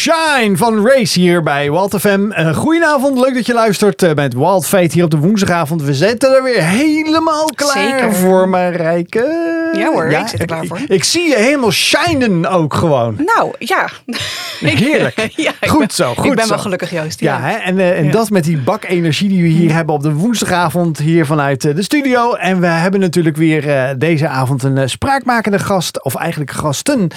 Shine van Race hier bij Walt FM. Uh, goedenavond, leuk dat je luistert uh, met Wild Fate hier op de woensdagavond. We zitten er weer helemaal klaar Zeker. voor, Marijke. Ja hoor, ik zit er klaar voor. Ik, ik zie je helemaal shinen ook gewoon. Nou, ja. Heerlijk. ja, goed ben, zo, goed Ik ben zo. wel gelukkig, Joost. Ja, hè? en, uh, en Ja. dat met die bak energie die we hier hebben op de woensdagavond hier vanuit uh, de studio. En we hebben natuurlijk weer uh, deze avond een uh, spraakmakende gast, of eigenlijk gasten,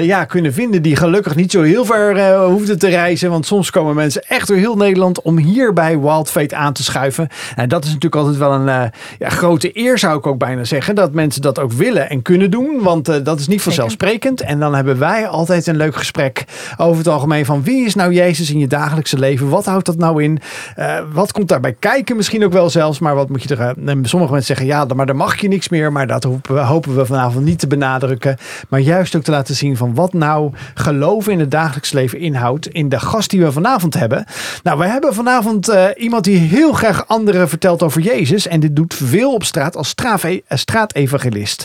ja, kunnen vinden die gelukkig niet zo heel ver hoefden te reizen. Want soms komen mensen echt door heel Nederland om hier bij Wild Fate aan te schuiven. En dat is natuurlijk altijd wel een ja, grote eer, zou ik ook bijna zeggen, dat mensen dat ook willen en kunnen doen. Want uh, dat is niet vanzelfsprekend. En dan hebben wij altijd een leuk gesprek over het algemeen van wie is nou Jezus in je dagelijkse leven? Wat houdt dat nou in? Uh, wat komt daarbij kijken misschien ook wel zelfs? Maar wat moet je er... Uh, sommige mensen zeggen ja, maar dan mag je niks meer. Maar dat hopen we, hopen we vanavond niet te benadrukken. Maar juist ook te laten zien van wat nou geloven in het dagelijks leven inhoudt. In de gast die we vanavond hebben. Nou, we hebben vanavond uh, iemand die heel graag anderen vertelt over Jezus. En dit doet veel op straat als straatevangelist.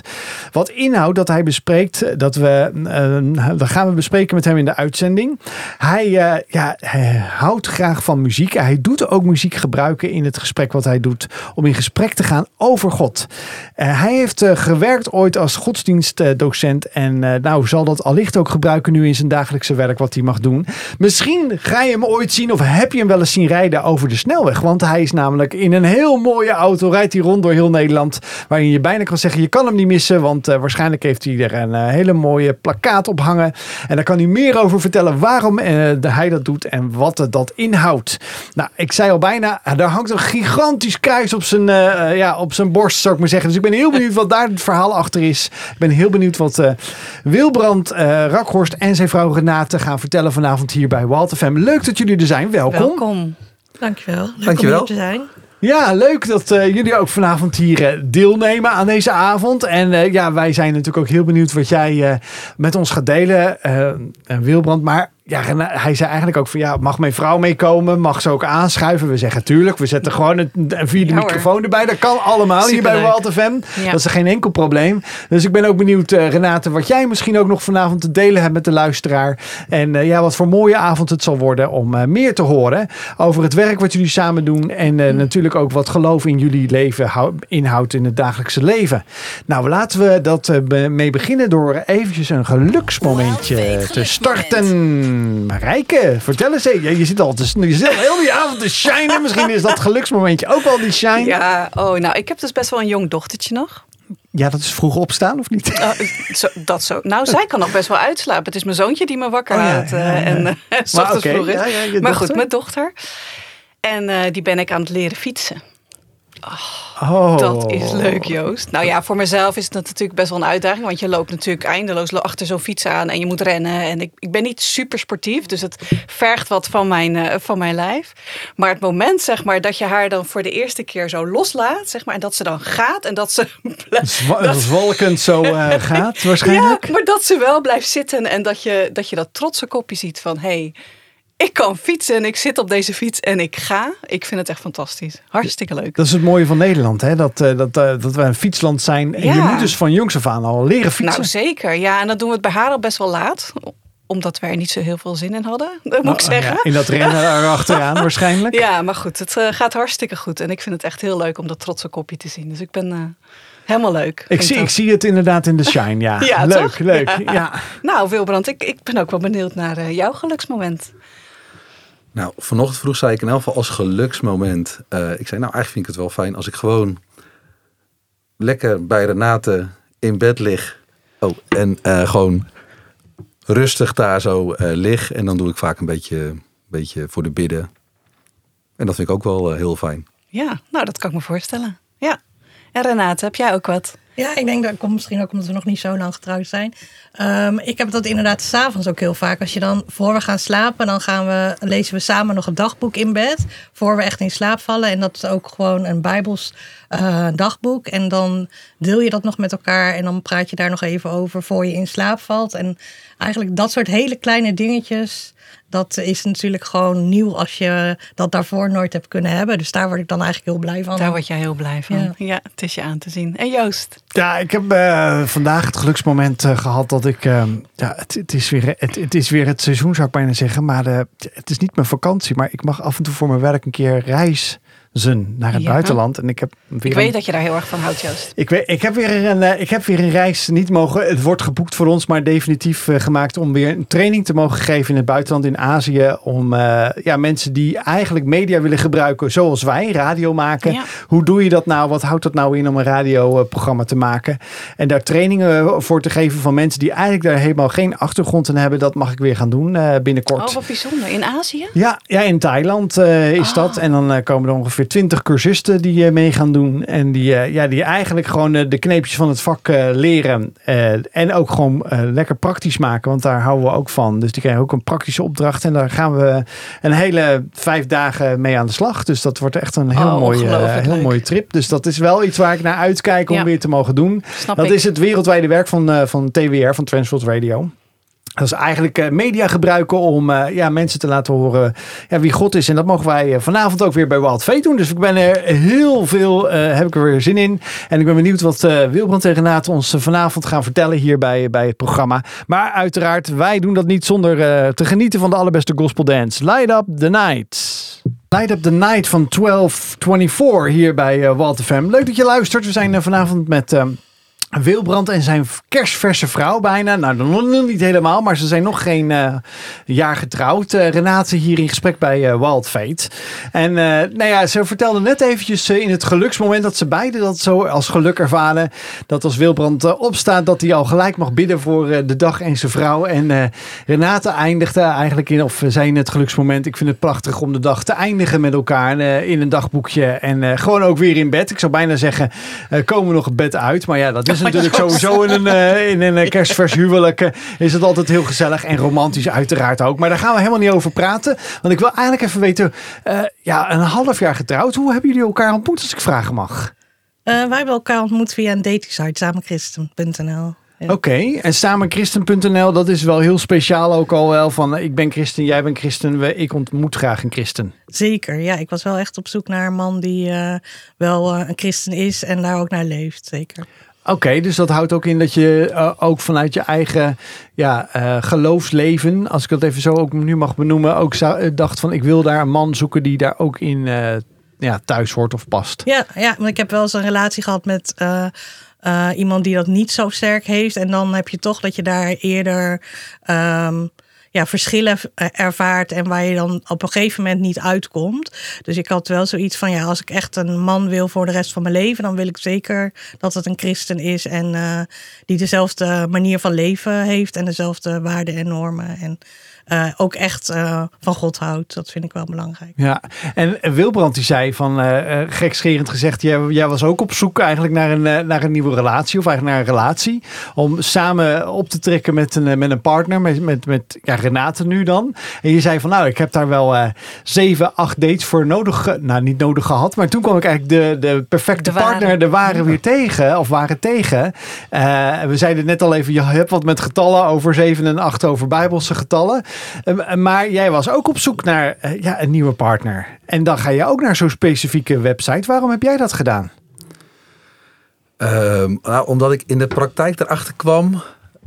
Wat inhoudt dat hij bespreekt, dat we, uh, dat gaan we bespreken met hem in de uitzending. Hij, ja, houdt graag van muziek. Hij doet ook muziek gebruiken in het gesprek wat hij doet. Om in gesprek te gaan over God. Hij heeft gewerkt ooit als godsdienstdocent. En nou zal dat allicht ook gebruiken nu in zijn dagelijkse werk wat hij mag doen. Misschien ga je hem ooit zien of heb je hem wel eens zien rijden over de snelweg. Want hij is namelijk in een heel mooie auto. Rijdt hij rond door heel Nederland. Waarin je bijna kan zeggen je kan hem niet missen. Want waarschijnlijk heeft hij er een hele mooie plakkaat op hangen. En daar kan hij meer over vertellen waarom uh, hij dat doet en wat dat inhoudt. Nou, ik zei al bijna, daar hangt een gigantisch kruis op zijn, uh, ja, op zijn borst, zou ik maar zeggen. Dus ik ben heel benieuwd wat daar het verhaal achter is. Ik ben heel benieuwd wat uh, Wilbrand Rakhorst en zijn vrouw Renate gaan vertellen vanavond hier bij Walt FM. Leuk dat jullie er zijn. Welkom. Welkom. Dankjewel. Leuk Dankjewel. om hier te zijn. Ja, leuk dat uh, jullie ook vanavond hier uh, deelnemen aan deze avond. En uh, ja, wij zijn natuurlijk ook heel benieuwd wat jij met ons gaat delen, Wilbrand. Maar ja, hij zei eigenlijk ook van ja, mag mijn vrouw meekomen? Mag ze ook aanschuiven? We zeggen tuurlijk, we zetten gewoon een, een vierde ja, microfoon erbij. Dat kan allemaal Superleuk. hier bij Walt FM. Ja. Dat is geen enkel probleem. Dus ik ben ook benieuwd, uh, Renate, wat jij misschien ook nog vanavond te delen hebt met de luisteraar. En uh, ja, wat voor mooie avond het zal worden om uh, meer te horen over het werk wat jullie samen doen. En mm. natuurlijk ook wat geloof in jullie leven inhoudt in het dagelijkse leven. Nou, laten we dat mee beginnen door eventjes een geluksmomentje te starten. Marijke, vertel eens. Je, je zit al te, je zit al heel die avond te shinen. Misschien is dat geluksmomentje ook wel die shine. Ja, oh, nou, ik heb dus best wel een jong dochtertje nog. Ja, dat is vroeg opstaan, of niet? Zo, dat zo. Nou, zij kan nog best wel uitslapen. Het is mijn zoontje die me wakker oh, ja, houdt. Ja, ja. En uh, s ochtends okay. vroeg is. maar dochter? goed, mijn dochter. En uh, die ben ik aan het leren fietsen. Oh, oh. Dat is leuk, Joost. Nou ja, voor mezelf is het natuurlijk best wel een uitdaging. Want je loopt natuurlijk eindeloos achter zo'n fiets aan en je moet rennen. En ik, ik ben niet super sportief, dus het vergt wat van mijn, uh, van mijn lijf. Maar het moment, zeg maar, dat je haar dan voor de eerste keer zo loslaat, zeg maar, en dat ze dan gaat en dat ze. Zwa dat zwalkend zo uh, gaat, waarschijnlijk. Ja, maar dat ze wel blijft zitten en dat je dat, je dat trotse kopje ziet van hé. Hey, ik kan fietsen en ik zit op deze fiets en ik ga. Ik vind het echt fantastisch. Hartstikke leuk. Dat is het mooie van Nederland, hè? Dat, uh, dat, uh, dat we een fietsland zijn. En ja. je moet dus van jongs af aan al leren fietsen. Nou, zeker. Ja, en dat doen we het bij haar al best wel laat. Omdat we er niet zo heel veel zin in hadden, dat moet ik zeggen. Ja, in dat rennen erachteraan waarschijnlijk. Ja, maar goed. Het uh, gaat hartstikke goed. En ik vind het echt heel leuk om dat trotse kopje te zien. Dus ik ben... Helemaal leuk. Ik zie, ik zie het inderdaad in de shine, ja. ja leuk, toch? leuk. Ja. Ja. Nou, Wilbrand, ik, ik ben ook wel benieuwd naar uh, jouw geluksmoment. Nou, vanochtend vroeg zei ik in elk geval als geluksmoment. Uh, ik zei, nou eigenlijk vind ik het wel fijn als ik gewoon lekker bij Renate in bed lig. Oh, en uh, gewoon rustig daar zo uh, lig. En dan doe ik vaak een beetje, beetje voor de bidden. En dat vind ik ook wel heel fijn. Ja, nou dat kan ik me voorstellen. Ja. En Renate, heb jij ook wat? Ja, ik denk dat komt misschien ook omdat we nog niet zo lang getrouwd zijn. Um, ik heb dat inderdaad s'avonds ook heel vaak. Als je dan voor we gaan slapen, dan gaan we, lezen we samen nog een dagboek in bed. Voor we echt in slaap vallen. En dat is ook gewoon een Bijbels eh, dagboek. En dan deel je dat nog met elkaar en dan praat je daar nog even over voor je in slaap valt. En eigenlijk dat soort hele kleine dingetjes dat is natuurlijk gewoon nieuw als je dat daarvoor nooit hebt kunnen hebben. Dus daar word ik dan eigenlijk heel blij van. Daar word jij heel blij van. Ja, het is je aan te zien. En Joost? Ja, ik heb uh, vandaag het geluksmoment uh, gehad dat ik... Uh, ja, het, het, is weer, het, het, is weer het seizoen zou ik bijna zeggen. Maar het is niet mijn vakantie. Maar ik mag af en toe voor mijn werk een keer reis naar het buitenland. En ik heb ik weet dat je daar heel erg van houdt, Joost. Ik, weet, ik, heb weer een, eh, ik heb weer een reis niet mogen. Het wordt geboekt voor ons, maar definitief uh, gemaakt om weer een training te mogen geven in het buitenland, in Azië. Om uh, ja, mensen die eigenlijk media willen gebruiken, zoals wij, radio maken. Ja. Hoe doe je dat nou? Wat houdt dat nou in om een radioprogramma te maken? En daar trainingen voor te geven van mensen die eigenlijk daar helemaal geen achtergrond in hebben. Dat mag ik weer gaan doen binnenkort. Oh, wat bijzonder. In Azië? Ja, ja in Thailand is oh. dat. En dan komen er ongeveer twintig cursisten die uh, mee gaan doen. En die, uh, ja, die eigenlijk gewoon uh, de kneepjes van het vak leren. en ook gewoon lekker praktisch maken, want daar houden we ook van. Dus die krijgen ook een praktische opdracht. En daar gaan we een hele vijf dagen mee aan de slag. Dus dat wordt echt een heel, oh, mooie, heel mooie trip. Dus dat is wel iets waar ik naar uitkijk om ja. weer te mogen doen. Snap dat ik. is het wereldwijde werk van, van TWR, van Transworld Radio. Dat is eigenlijk uh, media gebruiken om uh, ja, mensen te laten horen ja, wie God is. En dat mogen wij uh, vanavond ook weer bij Wild Fate doen. Dus ik ben er heel veel, heb ik er weer zin in. En ik ben benieuwd wat Wilbrand en ons vanavond gaan vertellen hier bij, bij het programma. Maar uiteraard, wij doen dat niet zonder te genieten van de allerbeste gospel dance. Light Up The Night. Light Up The Night van 1224 hier bij Wild FM. Leuk dat je luistert. We zijn vanavond met... Wilbrand en zijn kerstverse vrouw bijna. Nou, nog niet helemaal, maar ze zijn nog geen uh, jaar getrouwd. Uh, Renate hier in gesprek bij uh, Wild Fate. En nou ja, ze vertelde net eventjes in het geluksmoment dat ze beiden dat zo als geluk ervaren. Dat als Wilbrand opstaat, dat hij al gelijk mag bidden voor de dag en zijn vrouw. En Renate eindigde eigenlijk in, of zei in het geluksmoment, ik vind het prachtig om de dag te eindigen met elkaar in een dagboekje. En gewoon ook weer in bed. Ik zou bijna zeggen, komen we nog het bed uit. Maar ja, dat is is natuurlijk sowieso in een, uh, in een kerstvers huwelijk uh, is het altijd heel gezellig en romantisch uiteraard ook. Maar daar gaan we helemaal niet over praten. Want ik wil eigenlijk even weten, uh, ja, een half jaar getrouwd. Hoe hebben jullie elkaar ontmoet als ik vragen mag? wij hebben elkaar ontmoet via een datingsite, samenchristen.nl. Ja. Oké, en samenchristen.nl, dat is wel heel speciaal ook al wel van ik ben christen, jij bent christen, ik ontmoet graag een christen. Zeker, ja. Ik was wel echt op zoek naar een man die uh, wel uh, een christen is en daar ook naar leeft, zeker. Oké, dus dat houdt ook in dat je uh, ook vanuit je eigen ja, uh, geloofsleven, als ik dat even zo ook nu mag benoemen, ook uh, dacht van ik wil daar een man zoeken die daar ook in ja, thuis hoort of past. Ja, ja, want ik heb wel eens een relatie gehad met iemand die dat niet zo sterk heeft. En dan heb je toch dat je daar eerder. Um, ja, verschillen eh, ervaart en waar je dan op een gegeven moment niet uitkomt. Dus ik had wel zoiets van, ja, als ik echt een man wil voor de rest van mijn leven, dan wil ik zeker dat het een christen is en uh, die dezelfde manier van leven heeft en dezelfde waarden en normen. En uh, ook echt uh, van God houdt. Dat vind ik wel belangrijk. Ja, en Wilbrand die zei van uh, gekscherend gezegd, jij, jij, was ook op zoek eigenlijk naar een, naar een nieuwe relatie of eigenlijk naar een relatie. Om samen op te trekken met een, met een partner, met, met, met ja, Renate nu dan. En je zei van nou, ik heb daar wel zeven, acht dates voor nodig, nou niet nodig gehad. Maar toen kwam ik eigenlijk de, de perfecte de partner, de ware weer tegen, of waren tegen. we zeiden net al even, je hebt wat met getallen over zeven en acht over bijbelse getallen. Ehm, maar jij was ook op zoek naar eh, ja, een nieuwe partner. En dan ga je ook naar zo'n specifieke website. Waarom heb jij dat gedaan? Um, nou, omdat ik in de praktijk erachter kwam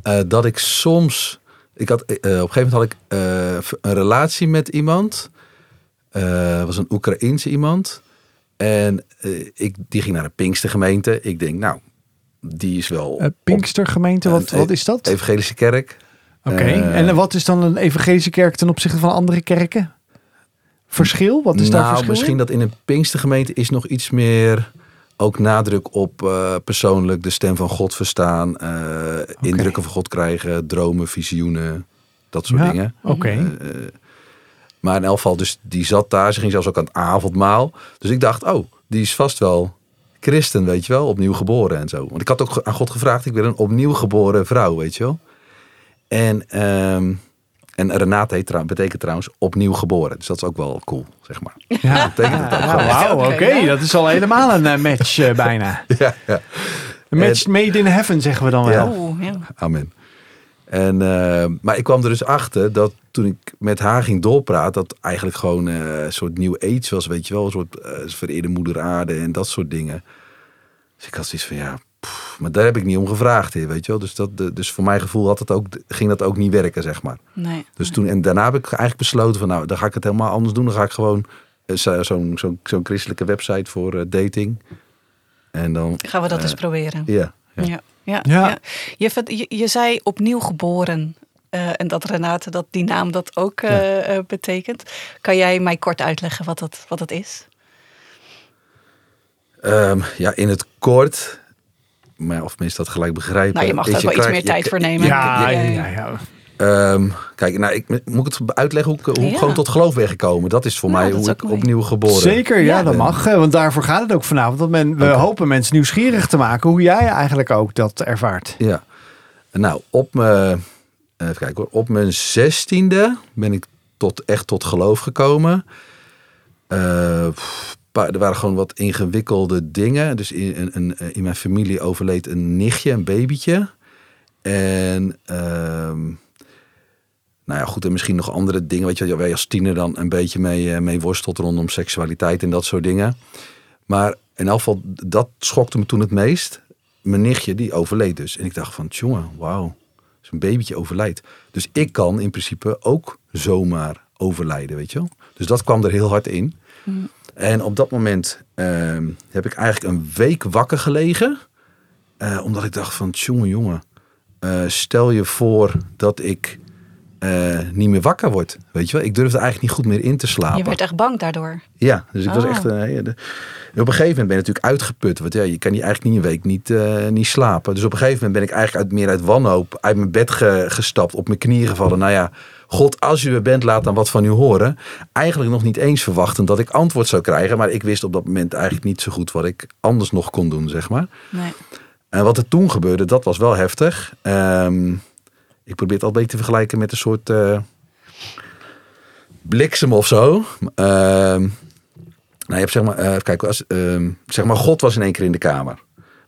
uh, dat ik soms. Ik had, uh, op een gegeven moment had ik een relatie met iemand. was een Oekraïense iemand. En ik, die ging naar een Pinkstergemeente. Ik denk, nou, die is wel. Pinkstergemeente, wat, wat is dat? Evangelische kerk. Oké, uh, en wat is dan een evangelische kerk ten opzichte van andere kerken? Verschil? Wat is nou, daar verschil misschien in? dat in een Pinkstergemeente is nog iets meer ook nadruk op uh, persoonlijk de stem van God verstaan, uh, okay. indrukken van God krijgen, dromen, visioenen, dat soort ja, dingen. Oké. Okay. Maar in elk geval, dus die zat daar. Ze ging zelfs ook aan het avondmaal. Dus ik dacht, oh, die is vast wel christen, weet je wel, opnieuw geboren en zo. Want ik had ook aan God gevraagd, ik wil een opnieuw geboren vrouw, weet je wel. En, um, En Renate betekent trouwens opnieuw geboren. Dus dat is ook wel cool, zeg maar. Ja, betekent het ook Ja. Wauw, oké. Ja. Dat is al helemaal een eh, match eh, bijna. Ja, ja. Een match made in heaven, zeggen we dan wel. Ja. Oeh, ja. Amen. En, eh, maar ik kwam er dus achter dat toen ik met haar ging doorpraten, dat eigenlijk gewoon eh, een soort nieuw aids was, weet je wel, een soort eh vereerde moeder aarde en dat soort dingen. Dus ik had zoiets van ja, pff, maar daar heb ik niet om gevraagd, hè, weet je wel. Dus, dat, dus voor mijn gevoel had het ook, ging dat ook niet werken, zeg maar. Nee. Dus toen, en daarna heb ik eigenlijk besloten van nou, dan ga ik het helemaal anders doen. Dan ga ik gewoon eh, zo- zo'n zo'n zo'n christelijke website voor eh, dating. En dan, Gaan we dat eh, eens proberen. ja, ja. Ja. Ja. Ja. ja. Je, je, je zei opnieuw geboren. eh, en dat Renate, dat die naam dat ook betekent. Kan jij mij kort uitleggen wat dat, wat dat is? Ehm, ja, in het kort, maar of mensen dat gelijk begrijpen. Nou, je mag daar ook wel iets meer tijd je- voor nemen. Ja, ja, ja, ja. Ehm, kijk, nou, ik, moet ik het uitleggen hoe ik, hoe Ja. gewoon tot geloof ben gekomen? Dat is voor Nou, mij hoe ik mooi. opnieuw geboren Zeker, ja, Ja. dat mag. Want daarvoor gaat het ook vanavond. Want men, we hopen mensen nieuwsgierig te maken hoe jij eigenlijk ook dat ervaart. Ja. Nou, op mijn, even kijken hoor, op mijn zestiende ben ik tot, echt tot geloof gekomen. Eh, er waren gewoon wat ingewikkelde dingen. Dus in, in mijn familie overleed een nichtje, een babytje. En ehm, nou ja, goed, en misschien nog andere dingen. Weet je, waar je als tiener dan een beetje mee, eh, mee worstelt rondom seksualiteit en dat soort dingen. Maar in elk geval, dat schokte me toen het meest. Mijn nichtje, die overleed dus. En ik dacht van, jongen, wauw, zo'n babytje overlijdt. Dus ik kan in principe ook zomaar overlijden, weet je wel. Dus dat kwam er heel hard in. En op dat moment ehm, heb ik eigenlijk een week wakker gelegen. Eh, omdat ik dacht van, jongen, jongen. eh, stel je voor dat ik eh, niet meer wakker word. Weet je wel, ik durfde eigenlijk niet goed meer in te slapen. Je werd echt bang daardoor. Ja, dus ik was Ah. echt. ja, de- op een gegeven moment ben je natuurlijk uitgeput. Want ja, je kan niet, eigenlijk niet een week niet, niet slapen. Dus op een gegeven moment ben ik eigenlijk uit, meer uit wanhoop uit mijn bed ge- gestapt, op mijn knieën gevallen. Nou ja, God, als u er bent, laat dan wat van u horen. Eigenlijk nog niet eens verwachten dat ik antwoord zou krijgen. Maar ik wist op dat moment eigenlijk niet zo goed wat ik anders nog kon doen, zeg maar. Nee. En wat er toen gebeurde, dat was wel heftig. Ehm, ik probeer het al een beetje te vergelijken met een soort eh, bliksem of zo. Ehm, nou, je hebt zeg maar, eh, kijk, als, ehm, zeg maar, God was in één keer in de kamer.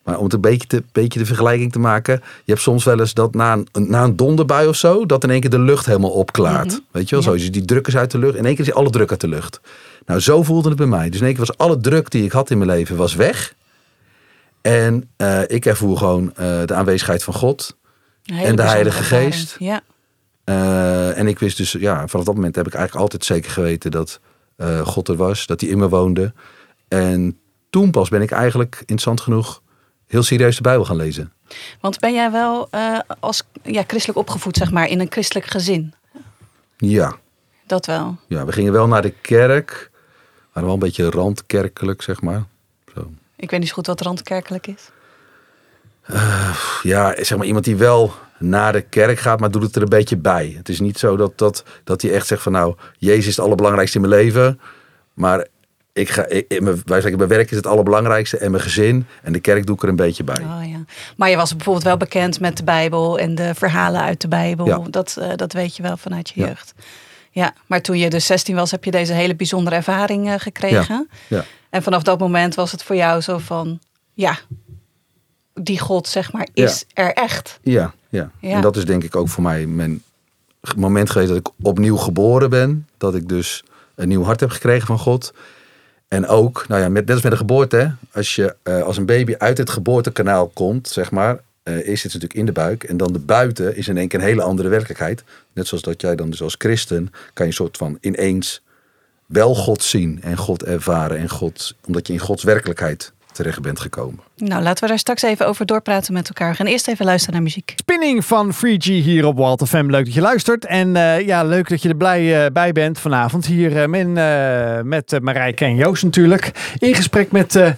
Maar om het een beetje, te, beetje de vergelijking te maken. Je hebt soms wel eens dat na een, na een donderbui of zo. dat in één keer de lucht helemaal opklaart. Weet je wel, zo. Dus die druk is uit de lucht. In één keer is alle druk uit de lucht. Nou, zo voelde het bij mij. Dus in één keer was alle druk die ik had in mijn leven was weg. En eh, ik ervoer gewoon eh, de aanwezigheid van God. En de Heilige. Geest. Ja. Eh, en ik wist dus, ja, vanaf dat moment heb ik eigenlijk altijd zeker geweten dat God er was, dat hij in me woonde. En toen pas ben ik eigenlijk, interessant genoeg, heel serieus de Bijbel gaan lezen. Want ben jij wel eh, als ja, christelijk opgevoed, zeg maar, in een christelijk gezin? Ja, Dat wel. ja we gingen wel naar de kerk, maar wel een beetje randkerkelijk, zeg maar. Zo. Ik weet niet zo goed wat randkerkelijk is. Ja, zeg maar iemand die wel naar de kerk gaat, maar doet het er een beetje bij. Het is niet zo dat, dat, dat hij echt zegt van nou, Jezus is het allerbelangrijkste in mijn leven. Maar ik ga, ik, in mijn, wij zeggen, mijn werk is het allerbelangrijkste en mijn gezin. En de kerk doe ik er een beetje bij. Oh, ja. Maar je was bijvoorbeeld wel bekend met de Bijbel en de verhalen uit de Bijbel. Ja. Dat, eh, dat weet je wel vanuit je Ja. jeugd. Ja, maar toen je dus 16 was, heb je deze hele bijzondere ervaring eh, gekregen. Ja. En vanaf dat moment was het voor jou zo van, ja, die God, zeg maar, is er echt. Ja, ja, Ja. En dat is denk ik ook voor mij mijn moment geweest dat ik opnieuw geboren ben. Dat ik dus een nieuw hart heb gekregen van God. En ook, nou ja, net als met de geboorte, als je eh, als een baby uit het geboortekanaal komt, zeg maar, eh is het natuurlijk in de buik. En dan de buiten is in één keer een hele andere werkelijkheid. Net zoals dat jij dan dus als christen kan je een soort van ineens wel God zien en God ervaren. En God, omdat je in Gods werkelijkheid terecht bent gekomen. Nou, laten we daar straks even over doorpraten met elkaar. We gaan eerst even luisteren naar muziek. Spinning van 3G hier op Walt FM. Leuk dat je luistert. En eh, ja, leuk dat je er blij eh, bij bent vanavond. Hier eh, men, eh, met uh, Marijke en Joost natuurlijk. In gesprek met eh,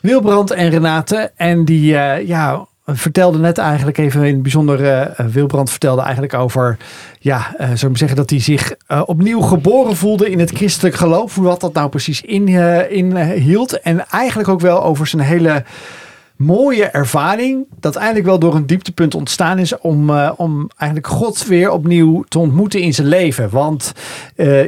Wilbrand en Renate. En die eh, ja, vertelde net eigenlijk even in het bijzonder. eh, Wilbrand vertelde eigenlijk over. Ja, uh, zou ik zeggen dat hij zich opnieuw geboren voelde in het christelijk geloof. Wat dat nou precies inhield. In, hield. en eigenlijk ook wel over zijn hele mooie ervaring dat eigenlijk wel door een dieptepunt ontstaan is om, om eigenlijk God weer opnieuw te ontmoeten in zijn leven. Want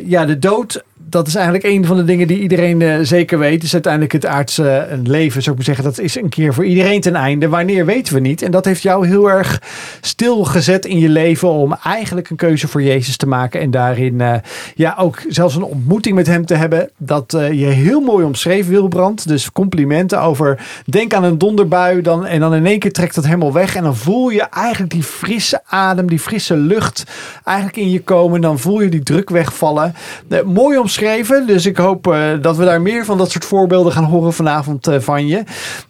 ja, de dood dat is eigenlijk een van de dingen die iedereen uh, zeker weet. Is uiteindelijk het aardse uh, leven, zou ik maar zeggen. Dat is een keer voor iedereen ten einde. Wanneer weten we niet. En dat heeft jou heel erg stilgezet in je leven. Om eigenlijk een keuze voor Jezus te maken. En daarin uh, ja, ook zelfs een ontmoeting met hem te hebben. Dat je heel mooi omschreven, Wilbrand. Dus complimenten over. Denk aan een donderbui. Dan, en dan in één keer trekt dat helemaal weg. En dan voel je eigenlijk die frisse adem, die frisse lucht eigenlijk in je komen. Dan voel je die druk wegvallen. mooi omschreven dus ik hoop uh, dat we daar meer van dat soort voorbeelden gaan horen vanavond uh, van je.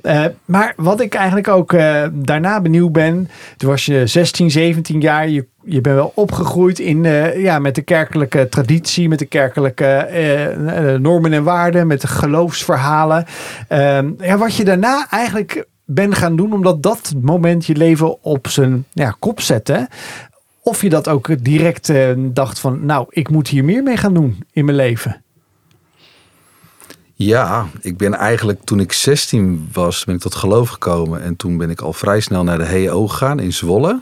Uh, maar wat ik eigenlijk ook daarna benieuwd ben. Toen was je 16, 17 jaar. Je, je bent wel opgegroeid in, ja, met de kerkelijke traditie, met de kerkelijke normen en waarden, met de geloofsverhalen. Ehm, ja, wat je daarna eigenlijk bent gaan doen, omdat dat moment je leven op zijn ja, kop zette. Of je dat ook direct uh, dacht van, nou, ik moet hier meer mee gaan doen in mijn leven. Ja, ik ben eigenlijk toen ik 16 was, ben ik tot geloof gekomen. En toen ben ik al vrij snel naar de HEO gegaan in Zwolle.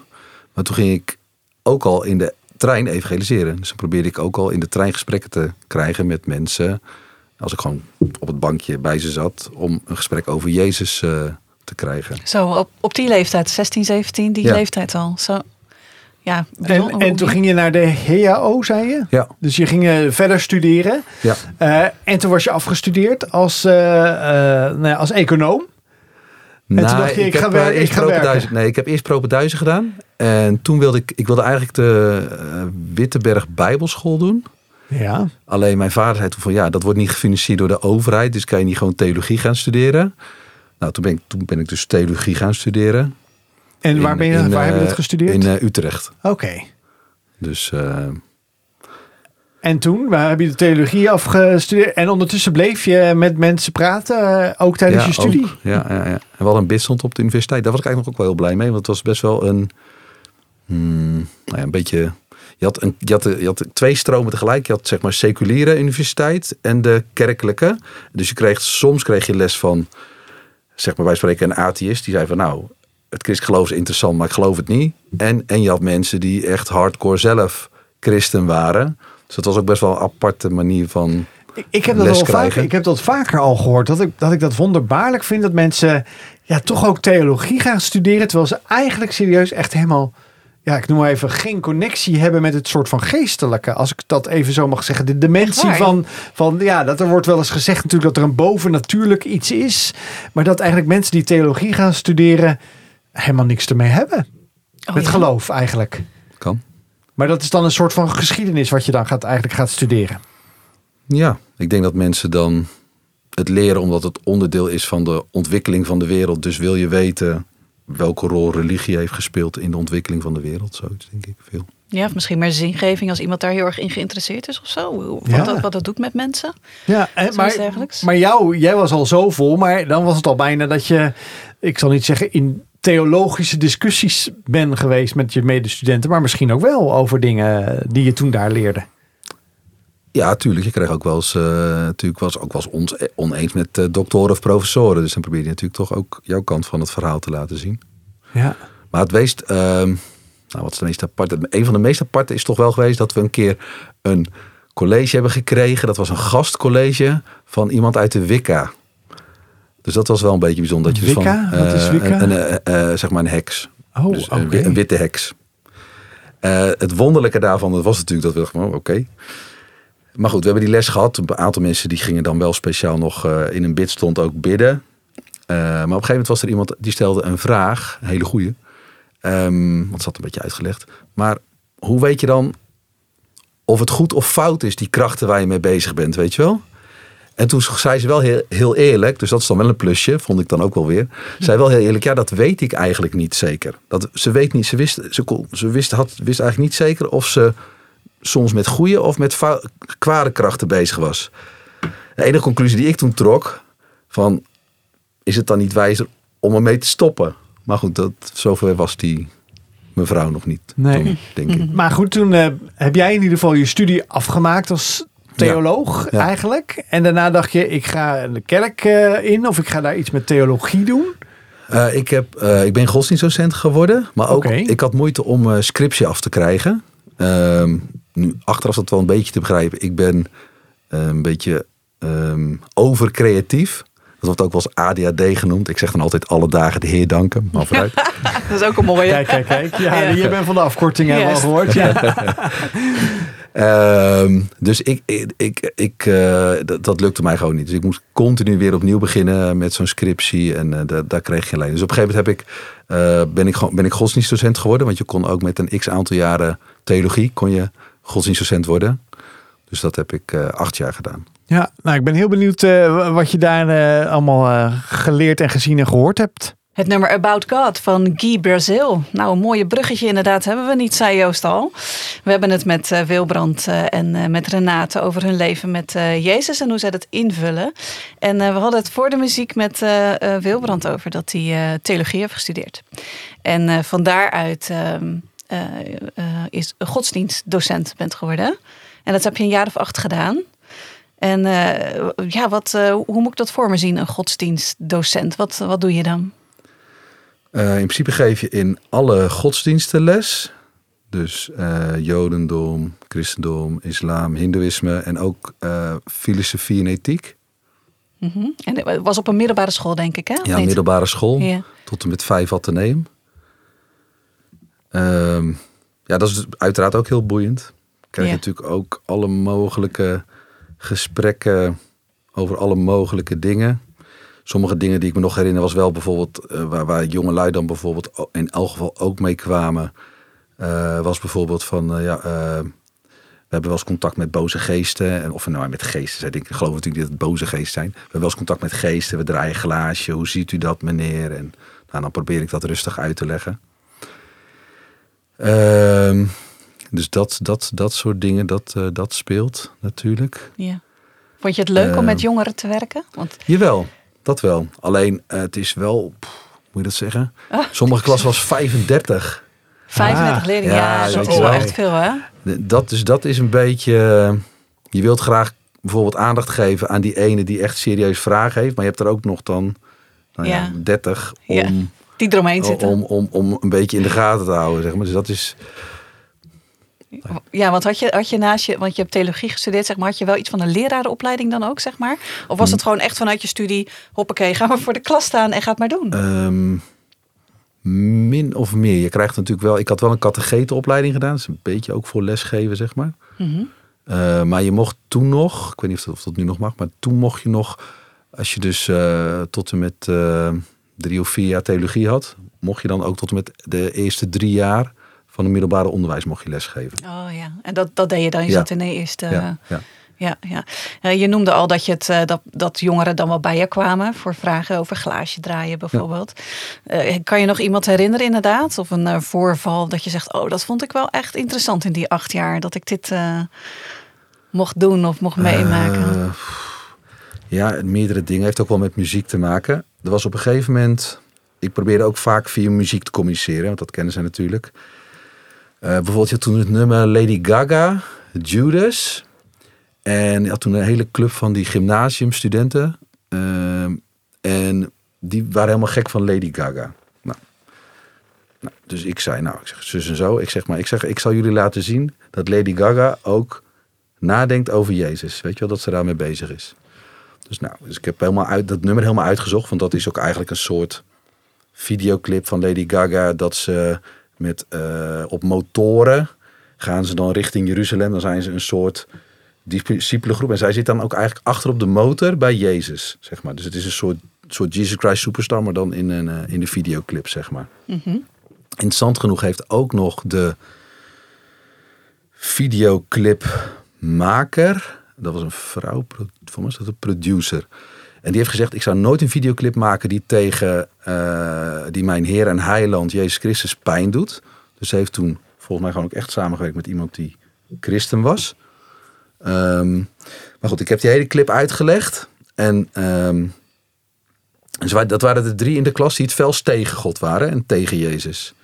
Maar toen ging ik ook al in de trein evangeliseren. Dus dan probeerde ik ook al in de trein gesprekken te krijgen met mensen. Als ik gewoon op het bankje bij ze zat, om een gesprek over Jezus uh, te krijgen. Zo, op, op die leeftijd, 16, 17, die ja. leeftijd al. Zo. Ja, en, en toen ging je naar de HAO, zei je? Ja. Dus je ging verder studeren. Ja. Uh, en toen was je afgestudeerd als, uh, uh, nou ja, als econoom. Nee, en toen dacht je, ik, ik ga, werken, ik ga werken. Nee, ik heb eerst propenduizen gedaan. En toen wilde ik, ik wilde eigenlijk de Witteberg Bijbelschool doen. Ja. Alleen mijn vader zei toen van, ja, dat wordt niet gefinancierd door de overheid. Dus kan je niet gewoon theologie gaan studeren. Nou, toen ben ik, toen ben ik dus theologie gaan studeren. En waar, ben je, in, waar heb je dat gestudeerd? In uh, Utrecht. Oké. Dus... Uh, en toen, waar heb je de theologie afgestudeerd? En ondertussen bleef je met mensen praten, ook tijdens ja, je studie? Ook, ja, ja, ja. En we hadden een bidstond op de universiteit. Daar was ik eigenlijk nog ook wel heel blij mee. Want het was best wel een... Hmm, nou ja, een beetje... Je had, een, je, had, je had twee stromen tegelijk. Je had zeg maar seculiere universiteit en de kerkelijke. Dus je kreeg, soms kreeg je les van, zeg maar wij spreken een atheïst. Die zei van nou, het christelijk geloof is interessant, maar ik geloof het niet. En, en je had mensen die echt hardcore zelf christen waren. Dus dat was ook best wel een aparte manier van. Ik, ik heb dat al vaker, ik heb dat vaker al gehoord. Dat ik, dat ik dat wonderbaarlijk vind dat mensen ja, toch ook theologie gaan studeren. Terwijl ze eigenlijk serieus echt helemaal. Ja, ik noem maar even geen connectie hebben met het soort van geestelijke. Als ik dat even zo mag zeggen. De dimensie van, van, ja, dat er wordt wel eens gezegd natuurlijk dat er een bovennatuurlijk iets is. Maar dat eigenlijk mensen die theologie gaan studeren helemaal niks ermee hebben. Oh, met geloof eigenlijk. Kan. Maar dat is dan een soort van geschiedenis wat je dan gaat, eigenlijk gaat studeren. Ja, ik denk dat mensen dan het leren omdat het onderdeel is van de ontwikkeling van de wereld. Dus wil je weten welke rol religie heeft gespeeld in de ontwikkeling van de wereld. Zo denk ik veel. Ja, of misschien meer zingeving als iemand daar heel erg in geïnteresseerd is of zo. Wat, ja. dat, wat dat doet met mensen. Ja, maar, maar jou, jij was al zo vol, maar dan was het al bijna dat je, ik zal niet zeggen in theologische discussies ben geweest met je medestudenten, maar misschien ook wel over dingen die je toen daar leerde. Ja, tuurlijk. Je kreeg ook wel eens, uh, natuurlijk was ook wel eens ons, oneens met uh, doktoren of professoren. Dus dan probeer je natuurlijk toch ook jouw kant van het verhaal te laten zien. Ja. Maar het weest, uh, nou wat is de meest aparte? Een van de meest aparte is toch wel geweest dat we een keer een college hebben gekregen. Dat was een gastcollege van iemand uit de Wicca. Dus dat was wel een beetje bijzonder. Dat je Wicca? Dus van, Wat is Wicca? Een, uh, uh, zeg maar een heks. Oh, dus okay. een, een, witte heks. het wonderlijke daarvan dat was natuurlijk dat we oh, oké. Okay. Maar goed, we hebben die les gehad. Een aantal mensen die gingen dan wel speciaal nog in een bid stond ook bidden. maar op een gegeven moment was er iemand die stelde een vraag. Een hele goeie. Um, want het zat een beetje uitgelegd. Maar hoe weet je dan of het goed of fout is, die krachten waar je mee bezig bent, weet je wel? En toen zei ze wel heel, heel eerlijk, dus dat is dan wel een plusje, vond ik dan ook wel weer. Zei wel heel eerlijk, ja, dat weet ik eigenlijk niet zeker. Dat, ze weet niet, ze wist, ze, kon, ze wist, had, wist eigenlijk niet zeker of ze soms met goede of met kwade krachten bezig was. De enige conclusie die ik toen trok, van is het dan niet wijzer om ermee te stoppen? Maar goed, dat, zover was die mevrouw nog niet. Nee. Toen, denk ik. Maar goed, toen uh, heb jij in ieder geval je studie afgemaakt als theoloog Ja, eigenlijk. En daarna dacht je, ik ga de kerk uh, in of ik ga daar iets met theologie doen. Uh, ik, heb, uh, ik ben godsdienstdocent geworden, maar ook ik had moeite om uh, scriptie af te krijgen. Ehm, nu, achteraf dat wel een beetje te begrijpen. Ik ben een beetje um, overcreatief. Dat wordt ook wel eens ADHD genoemd. Ik zeg dan altijd alle dagen de Heer danken. Maar vooruit. dat is ook een mooie. Kijk, kijk, kijk. Ja, Ja. je bent van de afkorting hebben we al gehoord. Ja. Ehm, dus ik, ik, ik, eh, dat, dat lukte mij gewoon niet. Dus ik moest continu weer opnieuw beginnen met zo'n scriptie. En eh, daar, daar kreeg geen lijn. Dus op een gegeven moment heb ik, eh, ben, ik, gewoon- ben ik godsdienstdocent geworden. Want je kon ook met een x aantal jaren theologie kon je godsdienstdocent worden. Dus dat heb ik acht jaar gedaan. Ja, nou, ik ben heel benieuwd wat je daar allemaal geleerd en gezien en gehoord hebt. Het nummer About God van Guy Brazil. Nou, een mooie bruggetje inderdaad hebben we niet, zei Joost al. We hebben het met eh, Wilbrand eh, en eh, met Renate over hun leven met Jezus en hoe zij dat invullen. En we hadden het voor de muziek met Wilbrand over dat hij theologie heeft gestudeerd. En van daaruit ehm, eh, eh, is godsdienstdocent bent geworden. En dat heb je een jaar of acht gedaan. En ja, wat, hoe moet ik dat voor me zien, een godsdienstdocent? Wat, wat doe je dan? Eh, in principe geef je in alle godsdiensten les. Dus eh, Jodendom, Christendom, Islam, Hindoeïsme en ook eh, filosofie en ethiek. Mhm. En het was op een middelbare school, denk ik, hè? Ja, niet? middelbare school. Ja. Tot en met vijf ateneum. Ehm, ja, dat is uiteraard ook heel boeiend. Krijg je Ja. natuurlijk ook alle mogelijke gesprekken over alle mogelijke dingen. Sommige dingen die ik me nog herinner was wel bijvoorbeeld eh, waar, waar jonge lui dan bijvoorbeeld in elk geval ook mee kwamen. eh, was bijvoorbeeld van eh, ja, we hebben wel eens contact met boze geesten. En, of nou met geesten. Zij denken, ik geloof natuurlijk dat het boze geesten zijn. We hebben wel eens contact met geesten. We draaien een glaasje. Hoe ziet u dat, meneer? En nou, dan probeer ik dat rustig uit te leggen. Ehm, dus dat, dat, dat soort dingen, dat, dat speelt natuurlijk. Ja. Vond je het leuk om met jongeren te werken? Want Jawel, dat wel. Alleen eh, het is wel, pff, hoe moet je dat zeggen? Ah, Sommige klas was 35. 35 Ah, leerlingen, ja, ja, dat is je wel echt veel, hè? Dat, dus dat is een beetje. eh, Je wilt graag bijvoorbeeld aandacht geven aan die ene die echt serieus vragen heeft. Maar je hebt er ook nog dan nou ja, Ja. 30 om, Ja, Die eromheen zitten. om, om, om een beetje in de gaten te houden. Zeg maar. Dus dat is. Ja, want had je, had je naast je, want je hebt theologie gestudeerd, zeg maar, had je wel iets van een lerarenopleiding dan ook, zeg maar? Of was het gewoon echt vanuit je studie, hoppakee, gaan we voor de klas staan en ga het maar doen? ehm, min of meer. Je krijgt natuurlijk wel. Ik had wel een catechetenopleiding gedaan. Dat is een beetje ook voor lesgeven, zeg maar. Mhm. Eh, maar je mocht toen nog, ik weet niet of dat, of dat nu nog mag, maar toen mocht je nog, als je dus eh, tot en met eh, drie of vier jaar theologie had, mocht je dan ook tot en met de eerste drie jaar van het middelbare onderwijs mocht je lesgeven. Oh ja, en dat, dat deed je dan. Je Ja. zat in de eerste. ja, ja. Ja, ja. Eh, je noemde al dat, je het, eh, dat, dat jongeren dan wel bij je kwamen voor vragen over glaasje draaien bijvoorbeeld. Eh, kan je nog iemand herinneren inderdaad? Of een eh, voorval dat je zegt, oh dat vond ik wel echt interessant in die acht jaar. Dat ik dit eh, mocht doen of mocht meemaken. Eh, ja, meerdere dingen. Heeft ook wel met muziek te maken. Er was op een gegeven moment. Ik probeerde ook vaak via muziek te communiceren, want dat kennen ze natuurlijk. Eh, bijvoorbeeld, je had toen het nummer Lady Gaga, Judas. En je had toen een hele club van die gymnasiumstudenten. Ehm, en die waren helemaal gek van Lady Gaga. Nou, nou, dus ik zei, nou, ik zeg zus en zo. Ik zeg maar, ik zeg, ik zal jullie laten zien dat Lady Gaga ook nadenkt over Jezus. Weet je wel, dat ze daarmee bezig is. Dus nou, dus ik heb helemaal uit, dat nummer helemaal uitgezocht. Want dat is ook eigenlijk een soort videoclip van Lady Gaga. Dat ze met, eh, op motoren gaan ze dan richting Jeruzalem. Dan zijn ze een soort discipelengroep. En zij zit dan ook eigenlijk achter op de motor bij Jezus, zeg maar. Dus het is een soort, soort Jesus Christ Superstar, maar dan in, een, eh, in de videoclip, zeg maar. Mhm. Interessant genoeg heeft ook nog de videoclipmaker, dat was een vrouw, voor mij is dat een producer. En die heeft gezegd, ik zou nooit een videoclip maken die tegen eh, die mijn Heer en Heiland Jezus Christus pijn doet. Dus heeft toen volgens mij gewoon ook echt samengewerkt met iemand die christen was. Ehm, maar goed, ik heb die hele clip uitgelegd. En ehm, dus dat waren de drie in de klas die het felst tegen God waren en tegen Jezus.